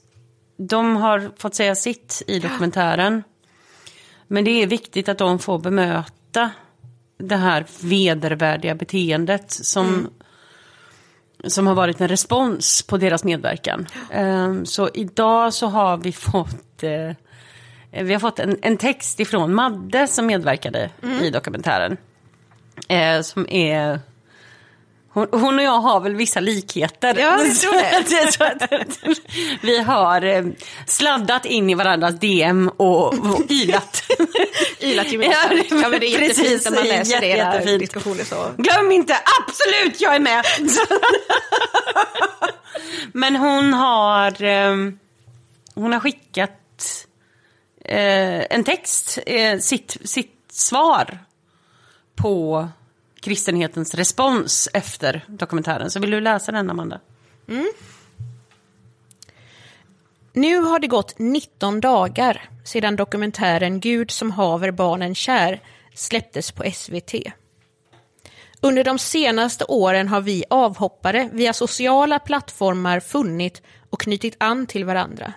de har fått säga sitt i dokumentären. Men det är viktigt att de får bemöta det här vedervärdiga beteendet som, som har varit en respons på deras medverkan. Ehm, Så idag så har vi fått eh, vi har fått en, en text ifrån Madde som medverkade i dokumentären. Eh, som är... Hon, hon och jag har väl vissa likheter. Ja, jag tror det. Så att- vi har eh, sladdat in i varandras DM och, och ylat. ilat gemensamt. Ja, Ja, men det är precis, jättefint när man läser jätte- era jättefint. diskussioner så. Glöm inte, absolut jag är med! Men hon har, eh, hon har skickat eh, en text, sitt, sitt svar på kristenhetens respons efter dokumentären. Så vill du läsa den, Amanda? Mm. Nu har det gått 19 dagar sedan dokumentären Gud som haver barnen kär släpptes på SVT. Under de senaste åren har vi avhoppare via sociala plattformar funnit och knutit an till varandra.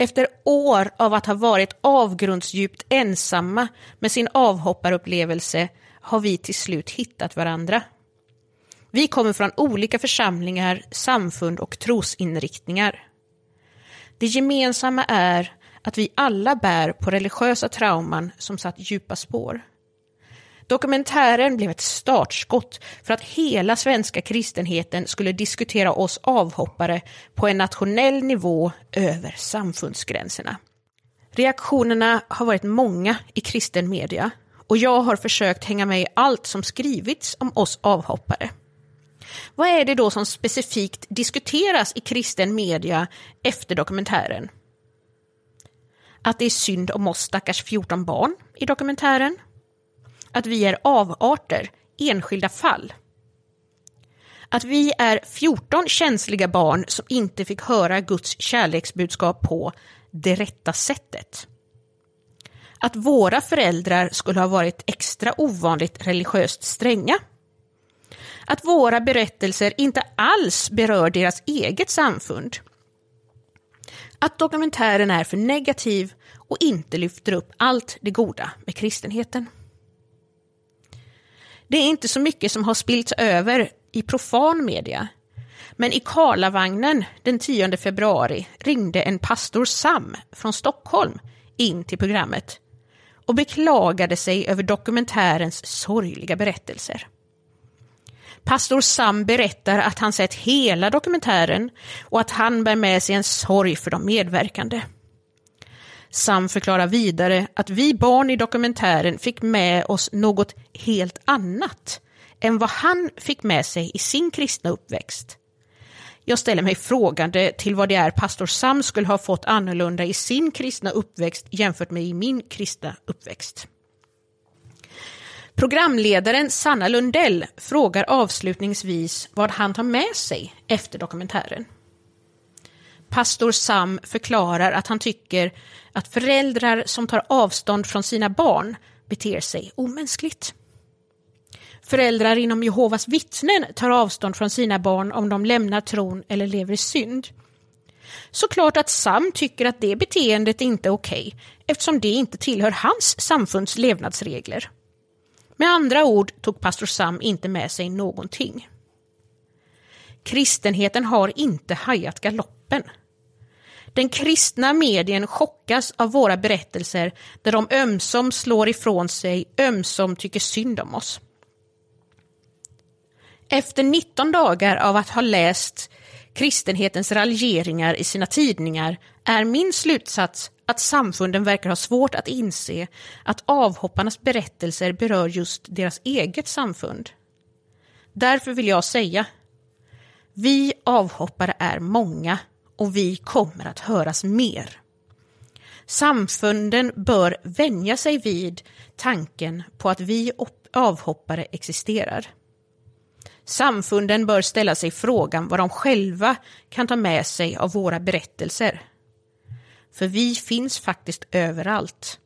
Efter år av att ha varit avgrundsdjupt ensamma med sin avhopparupplevelse har vi till slut hittat varandra. Vi kommer från olika församlingar, samfund och trosinriktningar. Det gemensamma är att vi alla bär på religiösa trauman som satt djupa spår. Dokumentären blev ett startskott för att hela svenska kristenheten skulle diskutera oss avhoppare på en nationell nivå över samfundsgränserna. Reaktionerna har varit många i kristen media och jag har försökt hänga med i allt som skrivits om oss avhoppare. Vad är det då som specifikt diskuteras i kristen media efter dokumentären? Att det är synd om oss stackars 14 barn i dokumentären. Att vi är avarter, enskilda fall. Att vi är 14 känsliga barn som inte fick höra Guds kärleksbudskap på det rätta sättet. Att våra föräldrar skulle ha varit extra ovanligt religiöst stränga att våra berättelser inte alls berör deras eget samfund. Att dokumentären är för negativ och inte lyfter upp allt det goda med kristenheten. Det är inte så mycket som har spillts över i profan media. Men i Karlavagnen den 10 februari ringde en pastor Sam från Stockholm in till programmet och beklagade sig över dokumentärens sorgliga berättelser. Pastor Sam berättar att han sett hela dokumentären och att han bär med sig en sorg för de medverkande. Sam förklarar vidare att vi barn i dokumentären fick med oss något helt annat än vad han fick med sig i sin kristna uppväxt. Jag ställer mig frågande till vad det är pastor Sam skulle ha fått annorlunda i sin kristna uppväxt jämfört med i min kristna uppväxt. Programledaren Sanna Lundell frågar avslutningsvis vad han tar med sig efter dokumentären. Pastor Sam förklarar att han tycker att föräldrar som tar avstånd från sina barn beter sig omänskligt. Föräldrar inom Jehovas vittnen tar avstånd från sina barn om de lämnar tron eller lever i synd. Såklart att Sam tycker att det beteendet inte är okej eftersom det inte tillhör hans samfunds levnadsregler. Med andra ord tog pastor Sam inte med sig någonting. Kristenheten har inte hajat galoppen. Den kristna medien chockas av våra berättelser där de ömsom slår ifrån sig, ömsom tycker synd om oss. Efter 19 dagar av att ha läst kristenhetens raljeringar i sina tidningar är min slutsats att samfunden verkar ha svårt att inse att avhopparnas berättelser berör just deras eget samfund. Därför vill jag säga, vi avhoppare är många och vi kommer att höras mer. Samfunden bör vänja sig vid tanken på att vi avhoppare existerar. Samfunden bör ställa sig frågan vad de själva kan ta med sig av våra berättelser. För vi finns faktiskt överallt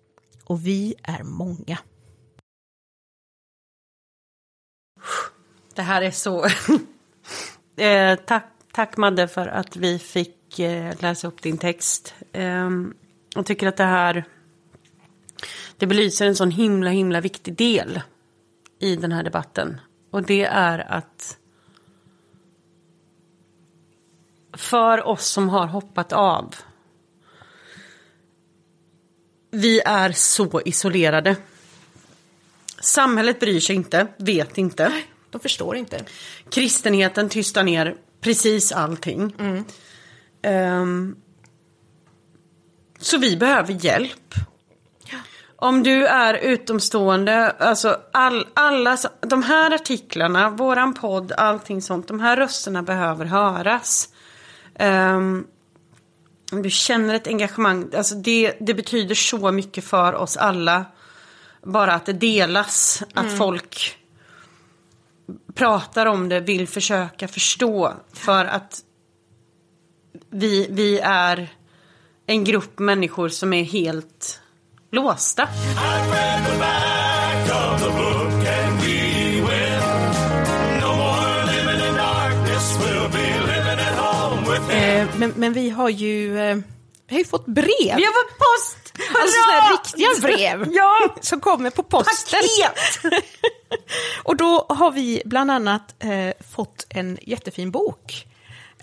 och vi är många. Det här är så... eh, tack, tack Madde för att vi fick eh, läsa upp din text. Jag tycker att det här... Det belyser en sån himla, himla viktig del i den här debatten. Och det är att för oss som har hoppat av vi är så isolerade. Samhället bryr sig inte, vet inte. De förstår inte. Kristenheten tystar ner precis allting. Mm. Um, så vi behöver hjälp. Om du är utomstående, alltså all, alla de här artiklarna, våran podd, allting sånt, de här rösterna behöver höras. Um, du känner ett engagemang, alltså det, det betyder så mycket för oss alla. Bara att det delas, att mm. folk pratar om det vill försöka förstå för att vi, vi är en grupp människor som är helt låsta. Eh, men, men vi har ju, eh, vi har ju fått brev. Vi har fått post! Alltså Hurra! sådana riktiga brev Ja! som kommer på posten. Paket! Och då har vi bland annat eh, fått en jättefin bok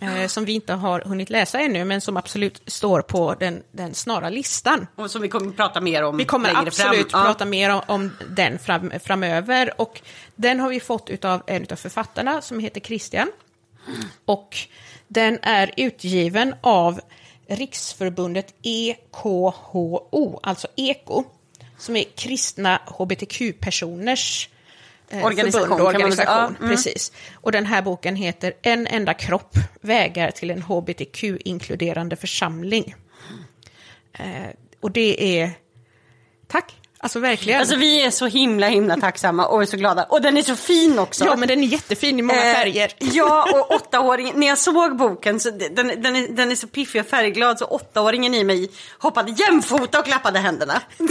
eh, som vi inte har hunnit läsa ännu, men som absolut står på den, den snara listan. Och som vi kommer att prata mer om Vi kommer absolut fram. Ja. prata mer om, om den fram, framöver. Och den har vi fått av en av författarna som heter Christian. Och den är utgiven av Riksförbundet EKHO, alltså EKO, som är kristna hbtq-personers eh, Organisation, förbund och organisation. Ja, mm. Precis. Och den här boken heter En enda kropp, vägar till en hbtq-inkluderande församling. Eh, och det är... Tack! Alltså verkligen. Alltså vi är så himla himla tacksamma och är så glada. Och den är så fin också. ja, men den är jättefin i många Eh, färger. Ja, och åttaåringen, när jag såg boken, så den, den, är, den är så piffig och färgglad så åttaåringen i mig hoppade jämfota och klappade händerna.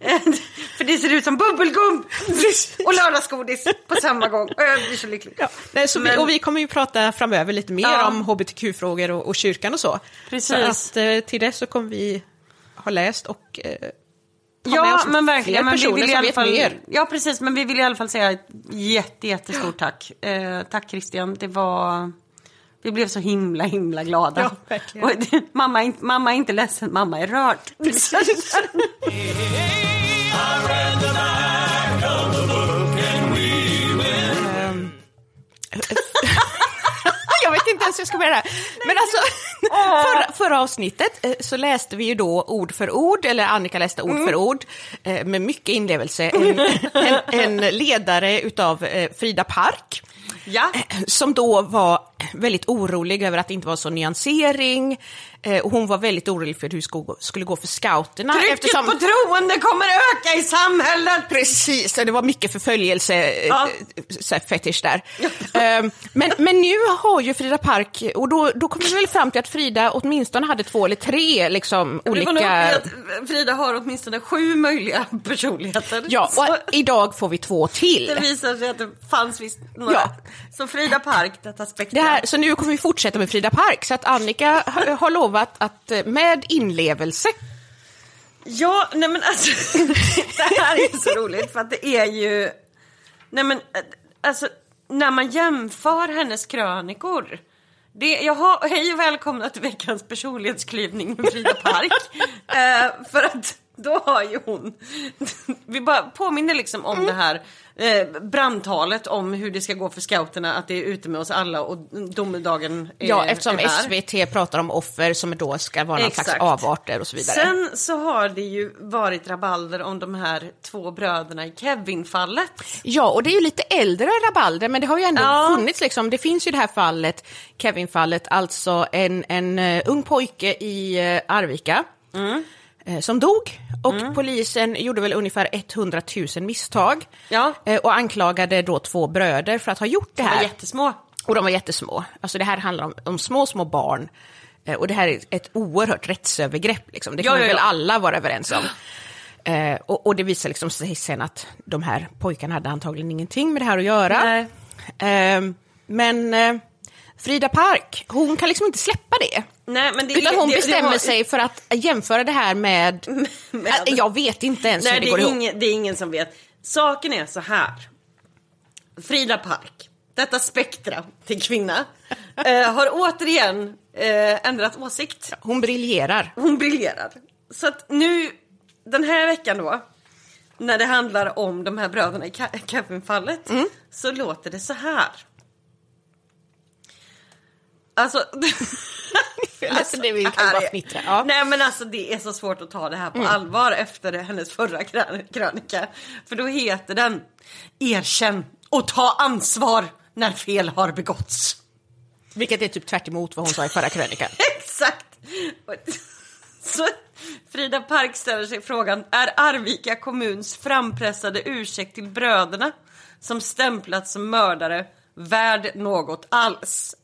För det ser ut som bubbelgum och lördagsgodis på samma gång. Och jag blir så lycklig. Ja, nej, så vi, Men- och vi kommer ju prata framöver lite mer Ja. om hbtq-frågor och, och kyrkan och så. Precis. Så att eh, till dess så kommer vi ha läst och eh, Ja, men verkligen. Men vi vill i alla fall, mer. ja, precis. Men vi vill i alla fall säga ett jätte, jättestort tack. Eh, tack Christian. Det var... Vi blev så himla, himla glada. Ja. Och, mamma, är inte- mamma är inte ledsen, mamma är rörd. We win. Jag vet inte ens hur jag ska börja det här. Men alltså, förra, förra avsnittet eh, så läste vi ju då ord för ord, eller Annika läste ord för ord, eh, med mycket inlevelse, en, en, en ledare utav eh, Frida Park ja. Eh, som då var väldigt orolig över att det inte var så nyansering. Eh, och hon var väldigt orolig för hur det skulle gå- för scouterna. Trycket på troende kommer öka i samhället. Precis, så det var mycket förföljelse, Ja. ja. så här fetisch där. Ehm, men, men nu har ju Frida Park, och då, då kom vi väl fram till att Frida åtminstone hade två eller tre liksom, olika... Frida har åtminstone sju möjliga personligheter. Ja, Så och idag får vi två till. det visar sig att det fanns visst några. Ja. Så Frida Park, detta spektrum. Det här, så nu kommer vi fortsätta med Frida Park, så att Annika har, har lovat att eh, med inlevelse Ja, nej men alltså. det här är så roligt för att det är ju. Nej men alltså när man jämför hennes krönikor. Det, jaha, hej och välkomna till veckans personlighetsklyvning med Frida Park. eh, för att då har ju hon, vi bara påminner liksom om det här eh, brandtalet om hur det ska gå för scouterna, att det är ute med oss alla och domedagen är, Ja, eftersom är. SVT pratar om offer som då ska vara någon slags avarter och så vidare. Sen så har det ju varit rabalder om de här två bröderna i Kevin-fallet. Ja, och det är ju lite äldre rabalder, men det har ju ändå Ja. funnits liksom. Det finns ju det här fallet, Kevin-fallet, alltså en, en eh, ung pojke i uh, Arvika Mm. Eh, som dog. Och polisen gjorde väl ungefär 100 000 misstag Ja. eh, och anklagade då två bröder för att ha gjort det De var här. jättesmå. Och de var jättesmå. Alltså det här handlar om, om små, små barn. Eh, och det här är ett oerhört rättsövergrepp. Liksom. Det kan Ja, ja, väl alla vara överens om. Eh, och, och det visar liksom sig sen att de här pojkarna hade antagligen ingenting med det här att göra. Eh, men eh, Frida Park, hon kan liksom inte släppa det. Nej, men det Utan hon det, bestämmer det sig för att jämföra det här med... Med- Äh, jag vet inte ens Nej, hur det, går är ihop. ingen, det är ingen som vet. Saken är så här. Frida Park, detta spektra till kvinna, eh, har återigen eh, ändrat åsikt. Hon briljerar. Hon briljerar. Så att nu, den här veckan då, när det handlar om de här bröderna i Ke- Kevin-fallet, Mm. så låter det så här. Alltså... Alltså, det vill här bara fnittra. Ja. Nej men alltså det är så svårt att ta det här på allvar efter hennes förra krön- krönika. För då heter den Erkänn och ta ansvar när fel har begåtts. Vilket är typ tvärt vad hon sa i förra krönikan. Exakt! Så Frida Park ställer sig frågan, är Arvika kommuns frampressade ursäkt till bröderna som stämplats som mördare värd något alls.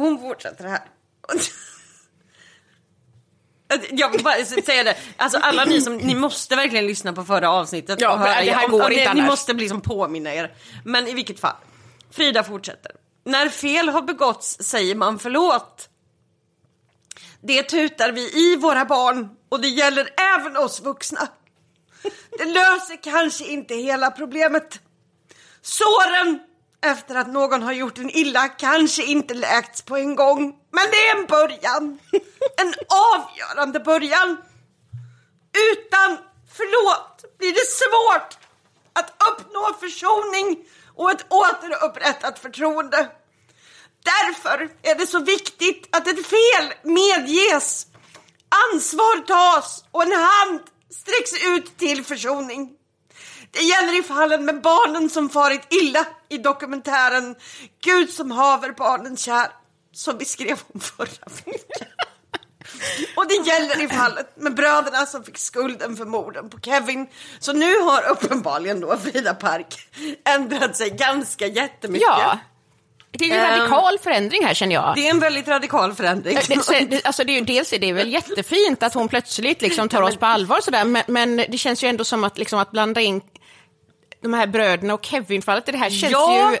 Och hon fortsätter här. Jag vill bara säga det, alltså alla ni som, ni måste verkligen lyssna på förra avsnittet. Ja, och höra- det här går om inte Ni annars. måste liksom påminna er. Men i vilket fall. Frida fortsätter. När fel har begåtts säger man förlåt. Det tutar vi i våra barn och det gäller även oss vuxna. Det löser kanske inte hela problemet. Såren efter att någon har gjort en illa kanske inte läkts på en gång. Men det är en början. En avgörande början. Utan förlåt blir det svårt att uppnå försoning och ett återupprättat förtroende. Därför är det så viktigt att ett fel medges, ansvar tas och en hand sträcks ut till försoning. Det gäller i fallen med barnen som farit illa i dokumentären Gud som haver barnen kär, som vi skrev om förra veckan. Och det gäller i fallet med bröderna som fick skulden för morden på Kevin. Så nu har uppenbarligen då Frida Park ändrat sig ganska jättemycket. Ja. Det är ju en Ehm, radikal förändring här känner jag. Det är en väldigt radikal förändring. Det, så, det, alltså det är ju, dels är det väl jättefint att hon plötsligt liksom tar oss på allvar sådär, men, men det känns ju ändå som att, liksom, att blanda in de här bröderna och Kevin-fallet i det här känns Ja. ju...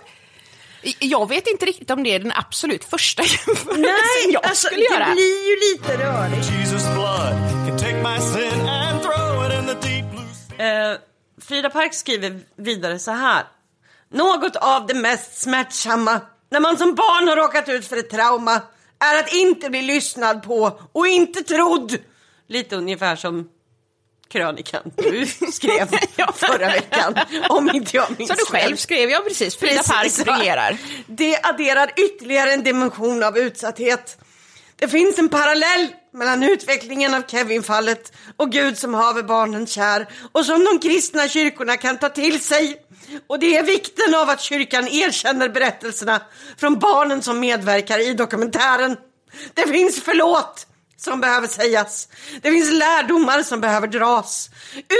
Jag vet inte riktigt om det är den absolut första jämförelsen Nej, jag alltså skulle göra. det blir ju lite rörigt. Eh, Frida Park skriver vidare så här. Något av det mest smärtsamma när man som barn har råkat ut för ett trauma är att inte bli lyssnad på och inte trodd. Lite ungefär som krönikan du skrev förra veckan. Om inte jag minns Så du själv skrev jag precis, Frida Park regerar. Det adderar ytterligare en dimension av utsatthet. Det finns en parallell mellan utvecklingen av Kevin-fallet och Gud som haver barnen kär och som de kristna kyrkorna kan ta till sig. Och det är vikten av att kyrkan erkänner berättelserna från barnen som medverkar i dokumentären. Det finns förlåt som behöver sägas. Det finns lärdomar som behöver dras.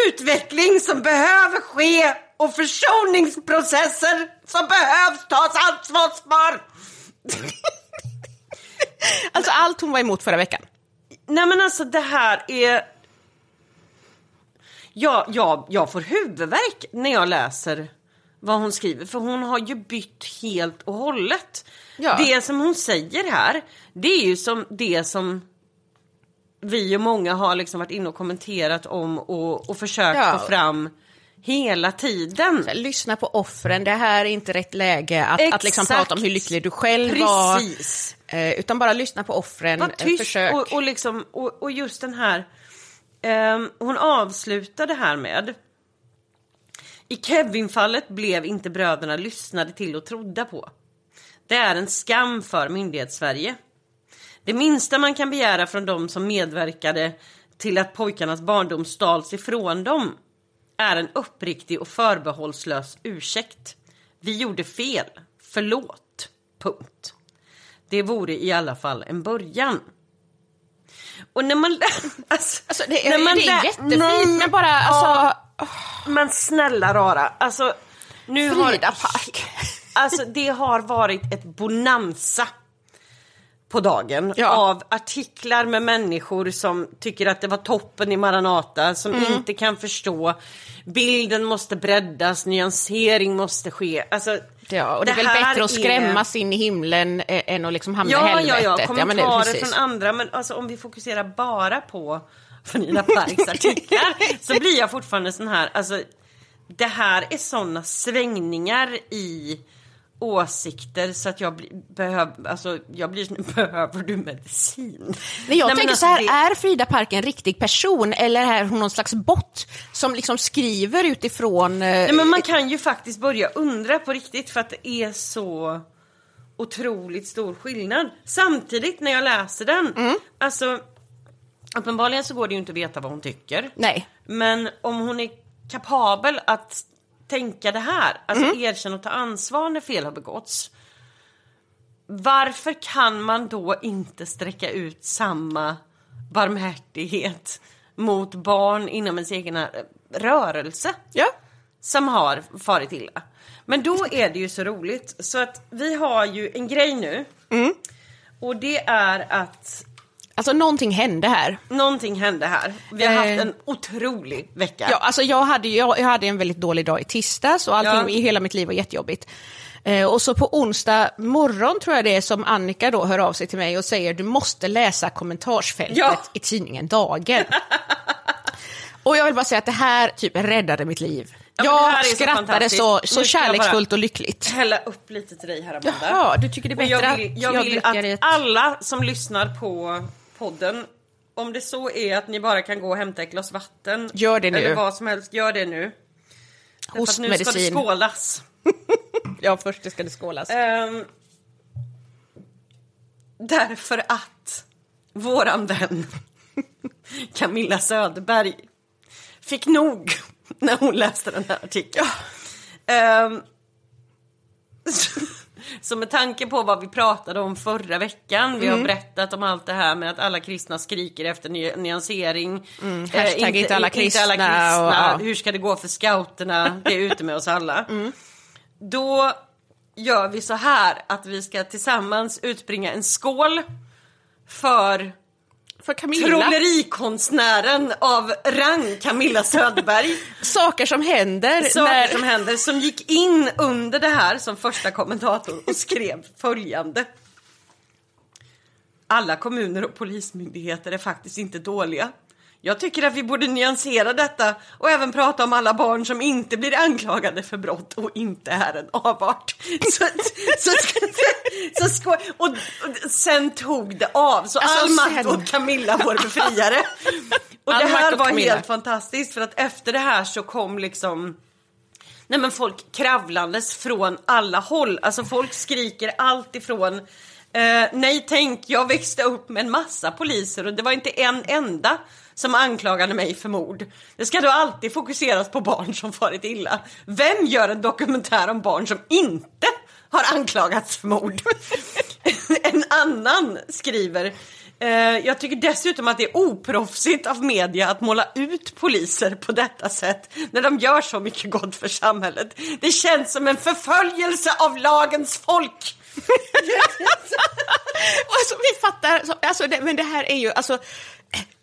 Utveckling som behöver ske och försoningsprocesser som behövs tas ansvar för. Alltså allt hon var emot förra veckan. Nej men alltså det här är... Ja, ja, jag får huvudvärk när jag läser vad hon skriver för hon har ju bytt helt och hållet. Ja. Det som hon säger här, det är ju som det som vi och många har liksom varit inne och kommenterat om och, och försökt Ja. få fram hela tiden. Lyssna på offren, det här är inte rätt läge att, att liksom prata om hur lycklig du själv var. Precis. Eh, utan bara lyssna på offren, Var eh, tyst försök. och, och, liksom, och, och just den här... ehm, hon avslutar det här med... I Kevin-fallet blev inte bröderna lyssnade till och trodda på. Det är en skam för myndighetssverige. Det minsta man kan begära från de som medverkade till att pojkarnas barndom stals ifrån dem är en uppriktig och förbehållslös ursäkt. Vi gjorde fel. Förlåt. Punkt. Det vore i alla fall en början. Och när man... Alltså, Alltså, det, när är man det är jättefint, Nej, men bara alltså, Men snälla rara, alltså... Nu Frida har, Park. Alltså det har varit ett bonanza på dagen Ja. av artiklar med människor som tycker att det var toppen i Maranata, som Mm. inte kan förstå. Bilden måste breddas, nyansering måste ske. Alltså, Ja, och det är väl bättre att är- skrämmas in i himlen eh, än att liksom hamna i Ja, ja, helvetet. ja, men det är kommentarer precis. från andra. Men alltså, om vi fokuserar bara på Vanilla Parks artiklar så blir jag fortfarande sån här, alltså det här är såna svängningar i åsikter så att jag blir, behöv, alltså, jag blir behöver du medicin? Nej, jag men tänker alltså, så här, det- är Frida Park en riktig person eller är hon någon slags bot som liksom skriver utifrån... eh, Nej, men man kan ju faktiskt börja undra på riktigt för att det är så otroligt stor skillnad. Samtidigt när jag läser den, Mm. alltså uppenbarligen så går det ju inte att veta vad hon tycker. Nej. Men om hon är kapabel att tänka det här, alltså erkänna och ta ansvar när fel har begåtts. Varför kan man då inte sträcka ut samma barmhärtighet mot barn inom ens egen rörelse? Ja. som har farit illa. Men då är det ju så roligt så att vi har ju en grej nu. Mm. Och det är att Alltså någonting hände här. någonting hände här. Vi har Eh. haft en otrolig vecka. Ja, alltså jag hade, jag, jag hade en väldigt dålig dag i tisdags och allting Ja. i hela mitt liv var jättejobbigt. Eh, och så på onsdag morgon tror jag det är som Annika då hör av sig till mig och säger du måste läsa kommentarsfältet Ja. i tidningen Dagen. och jag vill bara säga att det här typ räddade mitt liv. Ja, jag så skrattade så, så jag kärleksfullt och lyckligt. Hälla upp lite till dig här Amanda. Jaha, du tycker det är bättre jag vill, jag att vill att i ett- alla som lyssnar på podden, om det så är att ni bara kan gå och hämta ett glas vatten. Gör det nu. Eller vad som helst, gör det nu. Att nu ska det Hostmedicin. skålas. Ja, först ska det skålas. Ehm, därför att våran vän Camilla Söderberg fick nog när hon läste den här artikeln. Ehm, så, med tanke på vad vi pratade om förra veckan, vi har Mm. berättat om allt det här med att alla kristna skriker efter ny- nyansering. Mm, Eh, hashtag inte alla inte alla kristna kristna. och- ja. Hur ska det gå för scouterna? Det är ute med oss alla. Mm. Då gör vi så här att vi ska tillsammans utbringa en skål för För Camilla, trollerikonstnären av rang Camilla Söderberg. saker som händer Saker när... som händer som gick in under det här som första kommentator och skrev följande. Alla kommuner och polismyndigheter är faktiskt inte dåliga. Jag tycker att vi borde nyansera detta och även prata om alla barn som inte blir anklagade för brott och inte är en avart. Så, så, så, så, och, och sen tog det av. Så Alltså, all makt åt Camilla, vår befriare. Och All det här var Camilla. helt fantastiskt för att efter det här så kom liksom Nej men folk kravlandes från alla håll. Alltså folk skriker allt ifrån eh, Nej tänk, jag växte upp med en massa poliser och det var inte en enda som anklagade mig för mord. Det ska då alltid fokuseras på barn som farit illa. Vem gör en dokumentär om barn som inte har anklagats för mord? en annan skriver eh, jag tycker dessutom att det är oproffsigt av media att måla ut poliser på detta sätt när de gör så mycket gott för samhället. Det känns som en förföljelse av lagens folk. Alltså, vi fattar, alltså, det, men det här är ju, alltså,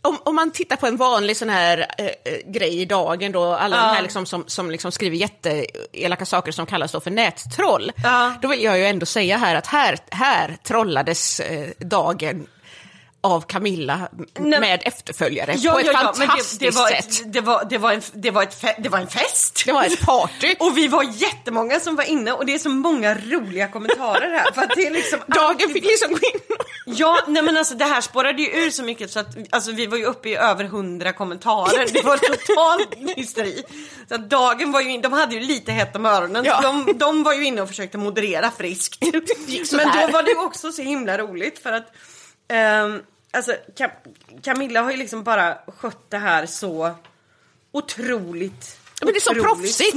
om, om man tittar på en vanlig sån här eh, eh, grej i dagen då, alla de här liksom som, som liksom skriver jätteelaka saker som kallas då för nättroll, Ja. då vill jag ju ändå säga här att här, här trollades eh, dagen av Camilla Nej, med efterföljare på ett men fantastiskt det, det, var sätt. ett, det, var, det, var en, det, var ett fe, det var en fest. Det var ett party. Och vi var jättemånga som var inne och det är så många roliga kommentarer här. För det är liksom Dagen fick liksom gå in Ja, nej men alltså det här spårade ju ur så mycket så att alltså, vi var ju uppe i över hundra kommentarer. Det var total hysteri. Så att dagen var ju in, de hade ju lite hett om öronen. Ja. De, de var ju inne och försökte moderera friskt. Men då var det ju också så himla roligt för att ehm, alltså Cam Camilla har ju liksom bara skött det här så otroligt Men det är så otroligt proffsigt.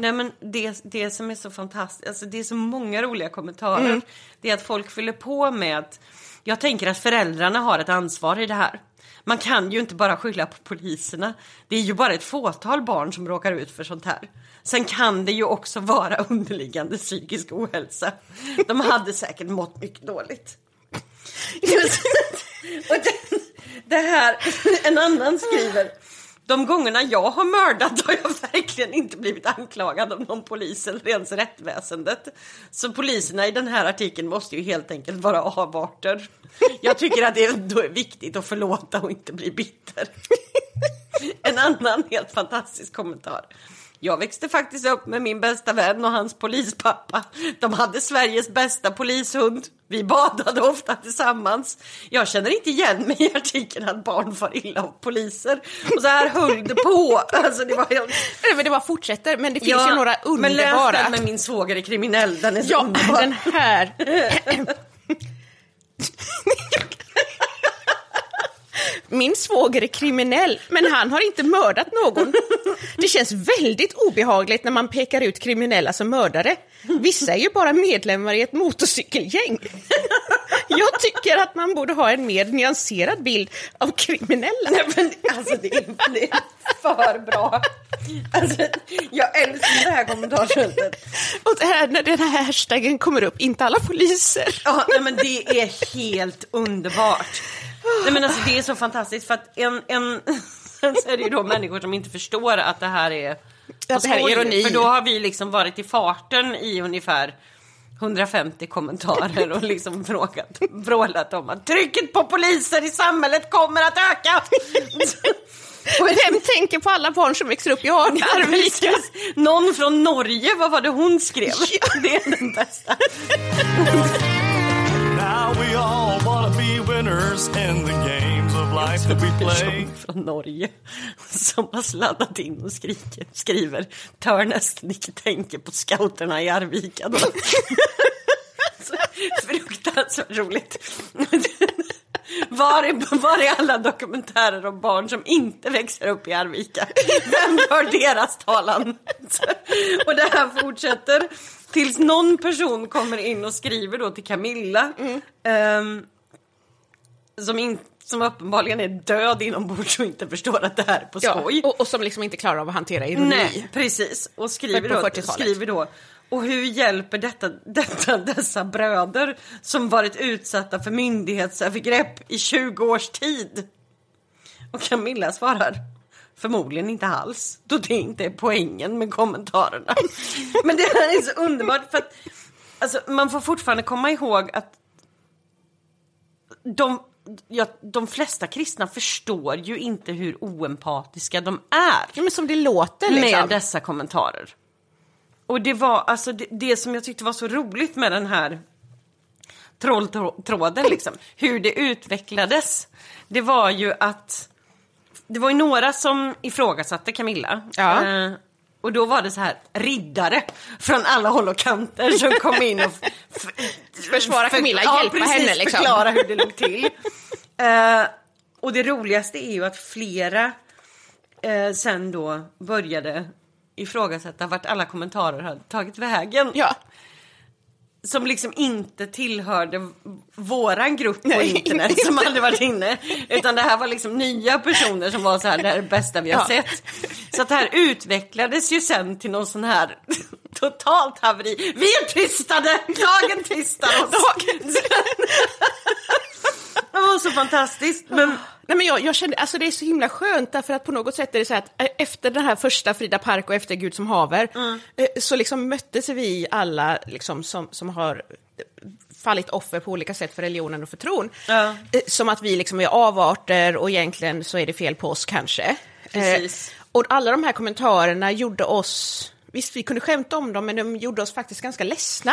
Nej men det, det som är så fantastiskt, alltså det är så många roliga kommentarer. Mm. Det är att folk fyller på med att jag tänker att föräldrarna har ett ansvar i det här. Man kan ju inte bara skylla på poliserna. Det är ju bara ett fåtal barn som råkar ut för sånt här. Sen kan det ju också vara underliggande psykisk ohälsa. De hade säkert mått mycket dåligt. Och det, det här, en annan skriver de gångerna jag har mördat har jag verkligen inte blivit anklagad av någon polis eller ens rättsväsendet. Så poliserna i den här artikeln måste ju helt enkelt vara avarter. Jag tycker att det ändå är viktigt att förlåta och inte bli bitter. En annan helt fantastisk kommentar. Jag växte faktiskt upp med min bästa vän och hans polispappa. De hade Sveriges bästa polishund. Vi badade ofta tillsammans. Jag känner inte igen mig i artikeln att barn far illa av poliser. Och så här höll det på. Alltså det var helt... Nej, men det bara fortsätter, men det finns ju några Men läs underbara. den med min svåger är kriminell. Den är så Ja, underbar. den här. Min svåger är kriminell, men han har inte mördat någon. Det känns väldigt obehagligt när man pekar ut kriminella som mördare. Vissa är ju bara medlemmar i ett motorcykelgäng. Jag tycker att man borde ha en mer nyanserad bild av kriminella. Nej, men alltså det är, det är för bra. Alltså, jag älskar det här kommentarsfältet. Och det här, när den här hashtaggen kommer upp, inte alla poliser. Ja, nej, men det är helt underbart. Nej, men alltså, det är så fantastiskt för att en, en sen så är det ju då människor som inte förstår att det här är Att det här är ironi. För då har vi liksom varit i farten i ungefär 150 kommentarer och liksom frågat, vrålat om att trycket på poliser i samhället kommer att öka. Och vem tänker på alla barn som växer upp i Arvika? Någon från Norge, vad var det hon skrev? Det är den bästa. Winners in the games of life that we play. person från Norge som har sladdat in och skriker, skriver Törnäs, ni tänker på scouterna i Arvika då. Fruktansvärt roligt. Var är, var är alla dokumentärer om barn som inte växer upp i Arvika? Vem för deras talan? Och det här fortsätter tills någon person kommer in och skriver då till Camilla. ehm, som, in, som uppenbarligen är död inombords och inte förstår att det här är på Ja, skoj. och, och som liksom inte klarar av att hantera ironi. Nej, precis. Och skriver då, 40-talet. skriver då och hur hjälper detta, detta dessa bröder som varit utsatta för myndighetsövergrepp i 20 års tid? Och Camilla svarar förmodligen inte alls, då det inte är poängen med kommentarerna. Men det här är så underbart för att alltså, man får fortfarande komma ihåg att de, ja, de flesta kristna förstår ju inte hur oempatiska de är Ja, men som det låter liksom. med dessa kommentarer. Och det var alltså det, det som jag tyckte var så roligt med den här trolltråden, liksom, hur det utvecklades. Det var ju att det var ju några som ifrågasatte Camilla. Ja. Eh, och då var det så här riddare från alla håll och kanter som kom in och Försvara Camilla, hjälpa precis, henne, liksom. förklara hur det låg till. Eh, och det roligaste är ju att flera eh, sen då började ifrågasätta vart alla kommentarer hade tagit vägen. Ja. Som liksom inte tillhörde våran grupp på internet inte. som aldrig varit inne. Utan det här var liksom nya personer som var så här, det här är det bästa vi har Ja. sett. Så att det här utvecklades ju sen till någon sån här totalt haveri. Vi är tystade! Dagen tystar oss! Det var så fantastiskt. Men Nej, men jag, jag kände, alltså det är så himla skönt därför att på något sätt är det så att eh, efter den här första Frida Park och efter Gud som haver eh, så liksom möttes vi alla liksom som, som har fallit offer på olika sätt för religionen och för tron. Ja. Eh, Som att vi liksom är avarter och egentligen så är det fel på oss kanske. Precis. Och alla de här kommentarerna gjorde oss, visst vi kunde skämta om dem men de gjorde oss faktiskt ganska ledsna.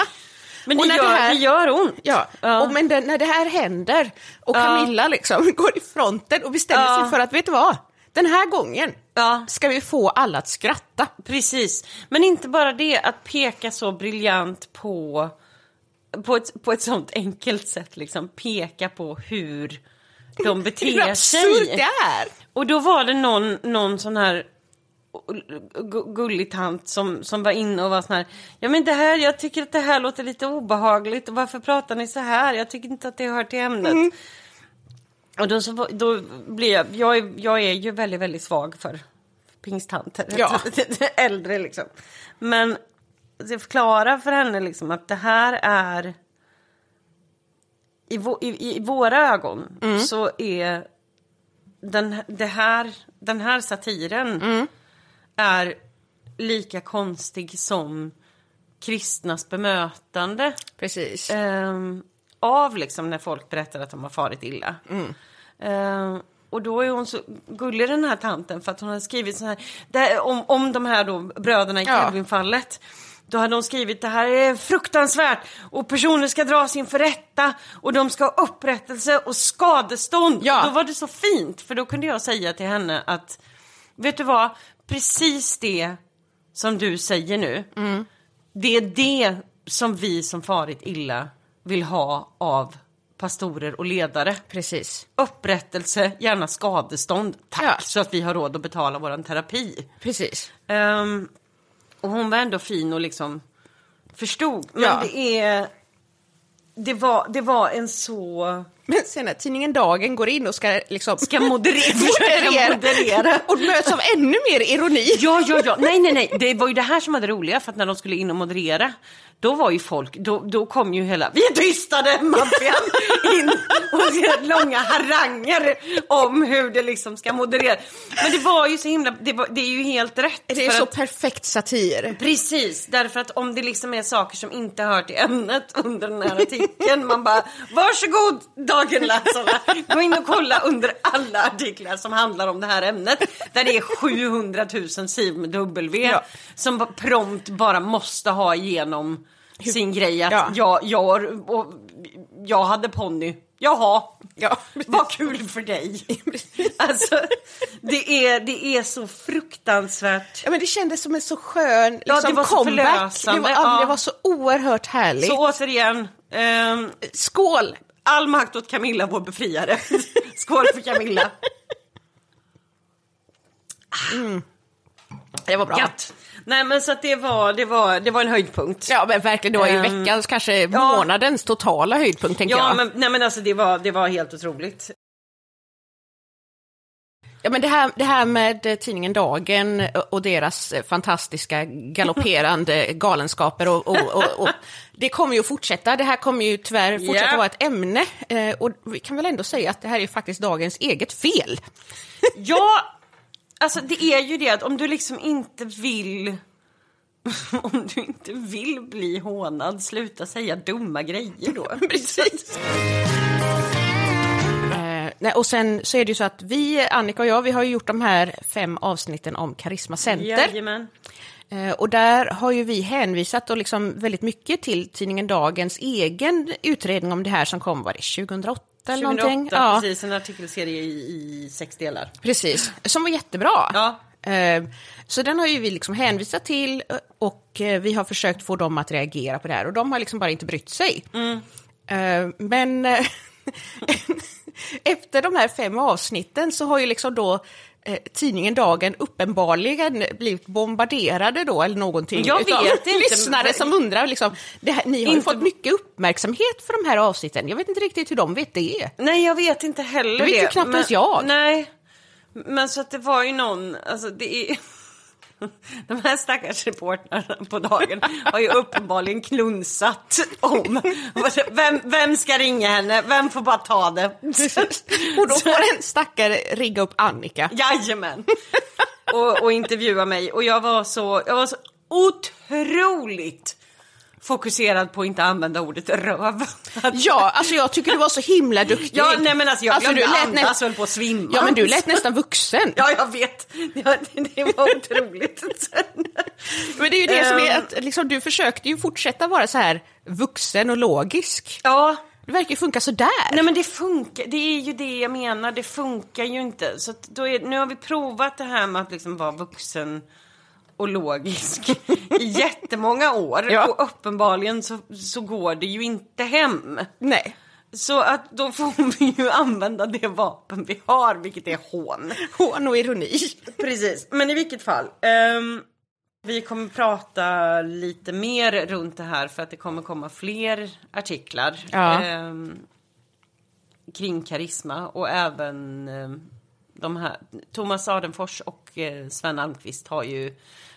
Men Och det när gör, det här- det gör ont. Ja, Ja. Och men det, när det här händer och Camilla liksom går i fronten och bestämmer sig för att, vet du vad? Den här gången Ja. ska vi få alla att skratta. Precis. Men inte bara det, att peka så briljant på, på, ett, på ett sånt enkelt sätt, liksom peka på hur de Hur beter absurt sig. det är! Och då var det någon, någon sån här gullig tant som, som var inne och var sån här, ja men det här, jag tycker att det här låter lite obehagligt varför pratar ni så här? Jag tycker inte att det hör till ämnet. Och då, så, då blir jag, jag är, jag är ju väldigt, väldigt svag för pingsttanter. Ja. Äldre liksom. Men jag förklara för henne liksom att det här är i, i, i våra ögon så är den, det här, den här satiren är lika konstig som kristnas bemötande Precis. ehm, av liksom när folk berättar att de har farit illa. Ehm, och då är hon så gullig den här tanten för att hon har skrivit så här, det här om, om de här då bröderna i Ja. Kelvinfallet. Då hade hon skrivit det här är fruktansvärt och personer ska dras inför rätta och de ska ha upprättelse och skadestånd. Ja. Då var det så fint för då kunde jag säga till henne att vet du vad, precis det som du säger nu, det är det som vi som farit illa vill ha av pastorer och ledare. Precis. Upprättelse, gärna skadestånd, tack, Ja. så att vi har råd att betala våran terapi. Precis. Ehm, och hon var ändå fin och liksom förstod. Men Ja. det är... det, var, det var en så... Men sen tidningen Dagen går in och ska liksom... Ska moderera, och möts av ännu mer ironi. Ja, ja, ja. Nej, nej, nej. Det var ju det här som var det roliga, för att när de skulle in och moderera, då var ju folk, då, då kom ju hela Vi är tystade maffian in och gör långa haranger om hur det liksom ska moderera. Men det var ju så himla, det, var, det är ju helt rätt. Det är så att- perfekt satir. Precis, därför att om det liksom är saker som inte hör till ämnet under den här artikeln, man bara varsågod dagenläsarna, gå in och kolla under alla artiklar som handlar om det här ämnet, där det är 700 000 sidor med W, Ja. som prompt bara måste ha igenom sin grej att Ja. jag, jag, och, jag hade ponny. Jaha, Ja. vad kul för dig. alltså, det är, det är så fruktansvärt Ja, men det kändes som en så skön Ja, liksom, det var så comeback. Det förlösande, var, ja. det var så oerhört härligt. Så återigen, ehm, Skål! All makt åt Camilla, vår befriare. Skål för Camilla. Det var bra. Gött. Nej men så att det var, det var, det var en höjdpunkt. Ja, men verkligen. Det var ju Ehm, veckans, kanske ja. månadens totala höjdpunkt, tänker Ja, jag. men, nej men alltså det var, det var helt otroligt. Ja, men det, här, det här med eh, tidningen Dagen och deras eh, fantastiska galopperande galenskaper och, och, och, och det kommer ju att fortsätta. Det här kommer ju tyvärr fortsätta Ja. vara ett ämne eh, och vi kan väl ändå säga att det här är faktiskt dagens eget fel. Ja, alltså det är ju det att om du liksom inte vill om du inte vill bli hånad, sluta säga dumma grejer då. Precis. Nej, och sen så är det ju så att vi, Annika och jag, vi har ju gjort de här fem avsnitten om Karisma Center. Jajamän. Eh, Och där har ju vi hänvisat och liksom väldigt mycket till tidningen Dagens egen utredning om det här som kom, var det 2008 eller 2008, någonting? Ja, precis, en artikelserie i, i sex delar. precis. Som var jättebra. Ja. Eh, Så den har ju vi liksom hänvisat till och eh, vi har försökt få dem att reagera på det här och de har liksom bara inte brytt sig. Eh, Men efter de här fem avsnitten så har ju liksom då eh, tidningen Dagen uppenbarligen blivit bombarderade då eller någonting. Jag vet inte. Lyssnare som undrar liksom, det här, ni har ju Inte- fått mycket uppmärksamhet för de här avsnitten. Jag vet inte riktigt hur de vet det. Nej, jag vet inte heller Det vet ju knappt ens jag. Nej, men så att det var ju någon, alltså det är... De här stackars reportrarna på dagen har ju uppenbarligen klunsat om vem, vem ska ringa henne, vem får bara ta det. Och då får en stackare rigga upp Annika. Jajamän. Och, och intervjua mig. Och jag var så, jag var så otroligt fokuserad på att inte använda ordet röv. Ja, alltså jag tycker du var så himla duktig. Ja, nej men alltså jag glömde du lät andas höll på att svimma. Ja, men du lät nästan vuxen. Ja, jag vet. Ja, det, var otroligt. Men det är ju det som är Ehm. att liksom, du försökte ju fortsätta vara så här vuxen och logisk. ja, Det verkar ju funka sådär. nej men det funkar. Det är ju det jag menar. Det funkar ju inte. Så är, nu har vi provat det här med att liksom vara vuxen och logisk i jättemånga år. Ja. Och uppenbarligen så, så går det ju inte hem. Nej. Så att då får vi ju använda det vapen vi har, vilket är hån. Hån och ironi. Precis, men i vilket fall. ehm, vi kommer prata lite mer runt det här för att det kommer komma fler artiklar Ja. ehm, kring karisma och även ehm, de här. Thomas Adenfors och eh, Sven Almqvist har ju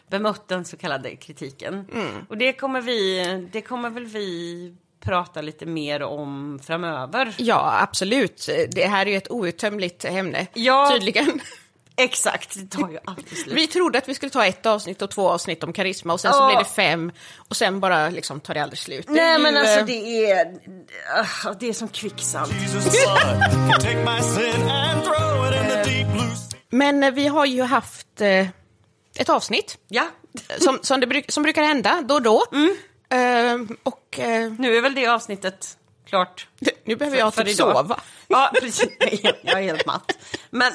bemött den så kallade kritiken. Och det kommer vi, det kommer väl vi prata lite mer om framöver. Ja, absolut. Det här är ju ett outtömligt ämne, Ja. tydligen. Exakt, det tar ju alltid slut. Vi trodde att vi skulle ta ett avsnitt och två avsnitt om karisma och sen så Ja. blev det fem och sen bara liksom tar det aldrig slut. Nej ju, men alltså eh, det är, ah, det är som kvicksand. Men eh, vi har ju haft eh, ett avsnitt. Ja, som, som, det som brukar hända då och då. Eh, och eh, nu är väl det avsnittet klart. nu behöver jag för typ idag. sova. Ja, precis. Jag är helt matt. Men,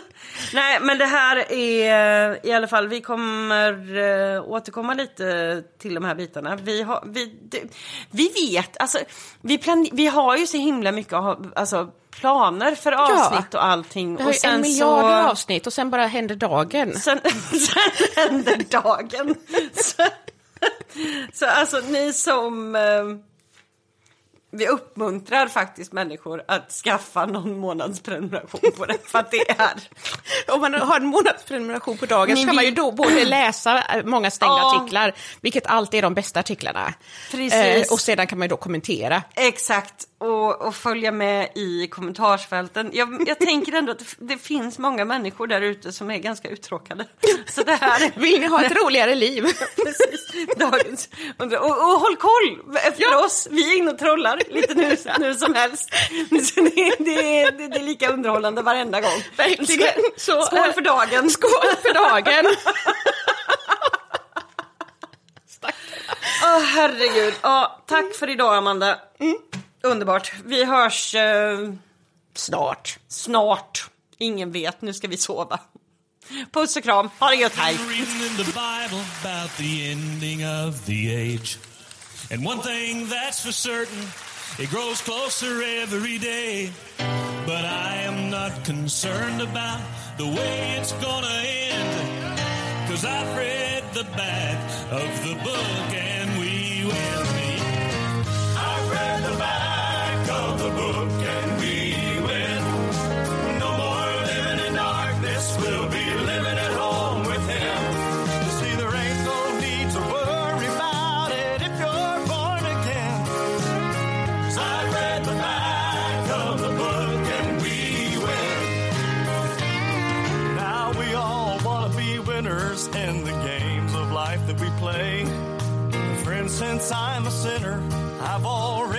nej, men det här är i alla fall, vi kommer äh, återkomma lite till de här bitarna. Vi, har, vi, det, vi vet, alltså, vi, plan, vi har ju så himla mycket alltså, planer för avsnitt och allting. Det och ju en miljard avsnitt och sen bara händer dagen. Sen, sen händer dagen. Så, så alltså ni som... Eh, vi uppmuntrar faktiskt människor att skaffa någon månads prenumeration på det. För att det är... Om man har en månadsprenumeration på dagen så kan man ju då både läsa eh, många stängda Ja. artiklar, vilket alltid är de bästa artiklarna. Precis. Eh, och sedan kan man ju då kommentera. Exakt, och, och följa med i kommentarsfälten. Jag, jag tänker ändå att det, det finns många människor där ute som är ganska uttråkade. Så det här är Vill ni ha ett roligare liv? precis dagens... Och, och, och håll koll efter Ja. oss, vi är inne och trollar lite nu, nu som helst. Så det, det, är- det, det är lika underhållande varenda gång. Verkligen. Så, Skål eh, för dagen! Skål för dagen! Åh herregud. Ja, tack för idag Amanda. Underbart. Vi hörs eh, Snart. snart. Ingen vet, nu ska vi sova. Puss och kram, ha det gött, hej! And one thing that's for certain, it grows closer every day. But I am not concerned about the way it's gonna end. Cause I've read the back of the book and we will meet. I've read the back of the book since I'm a sinner, I've already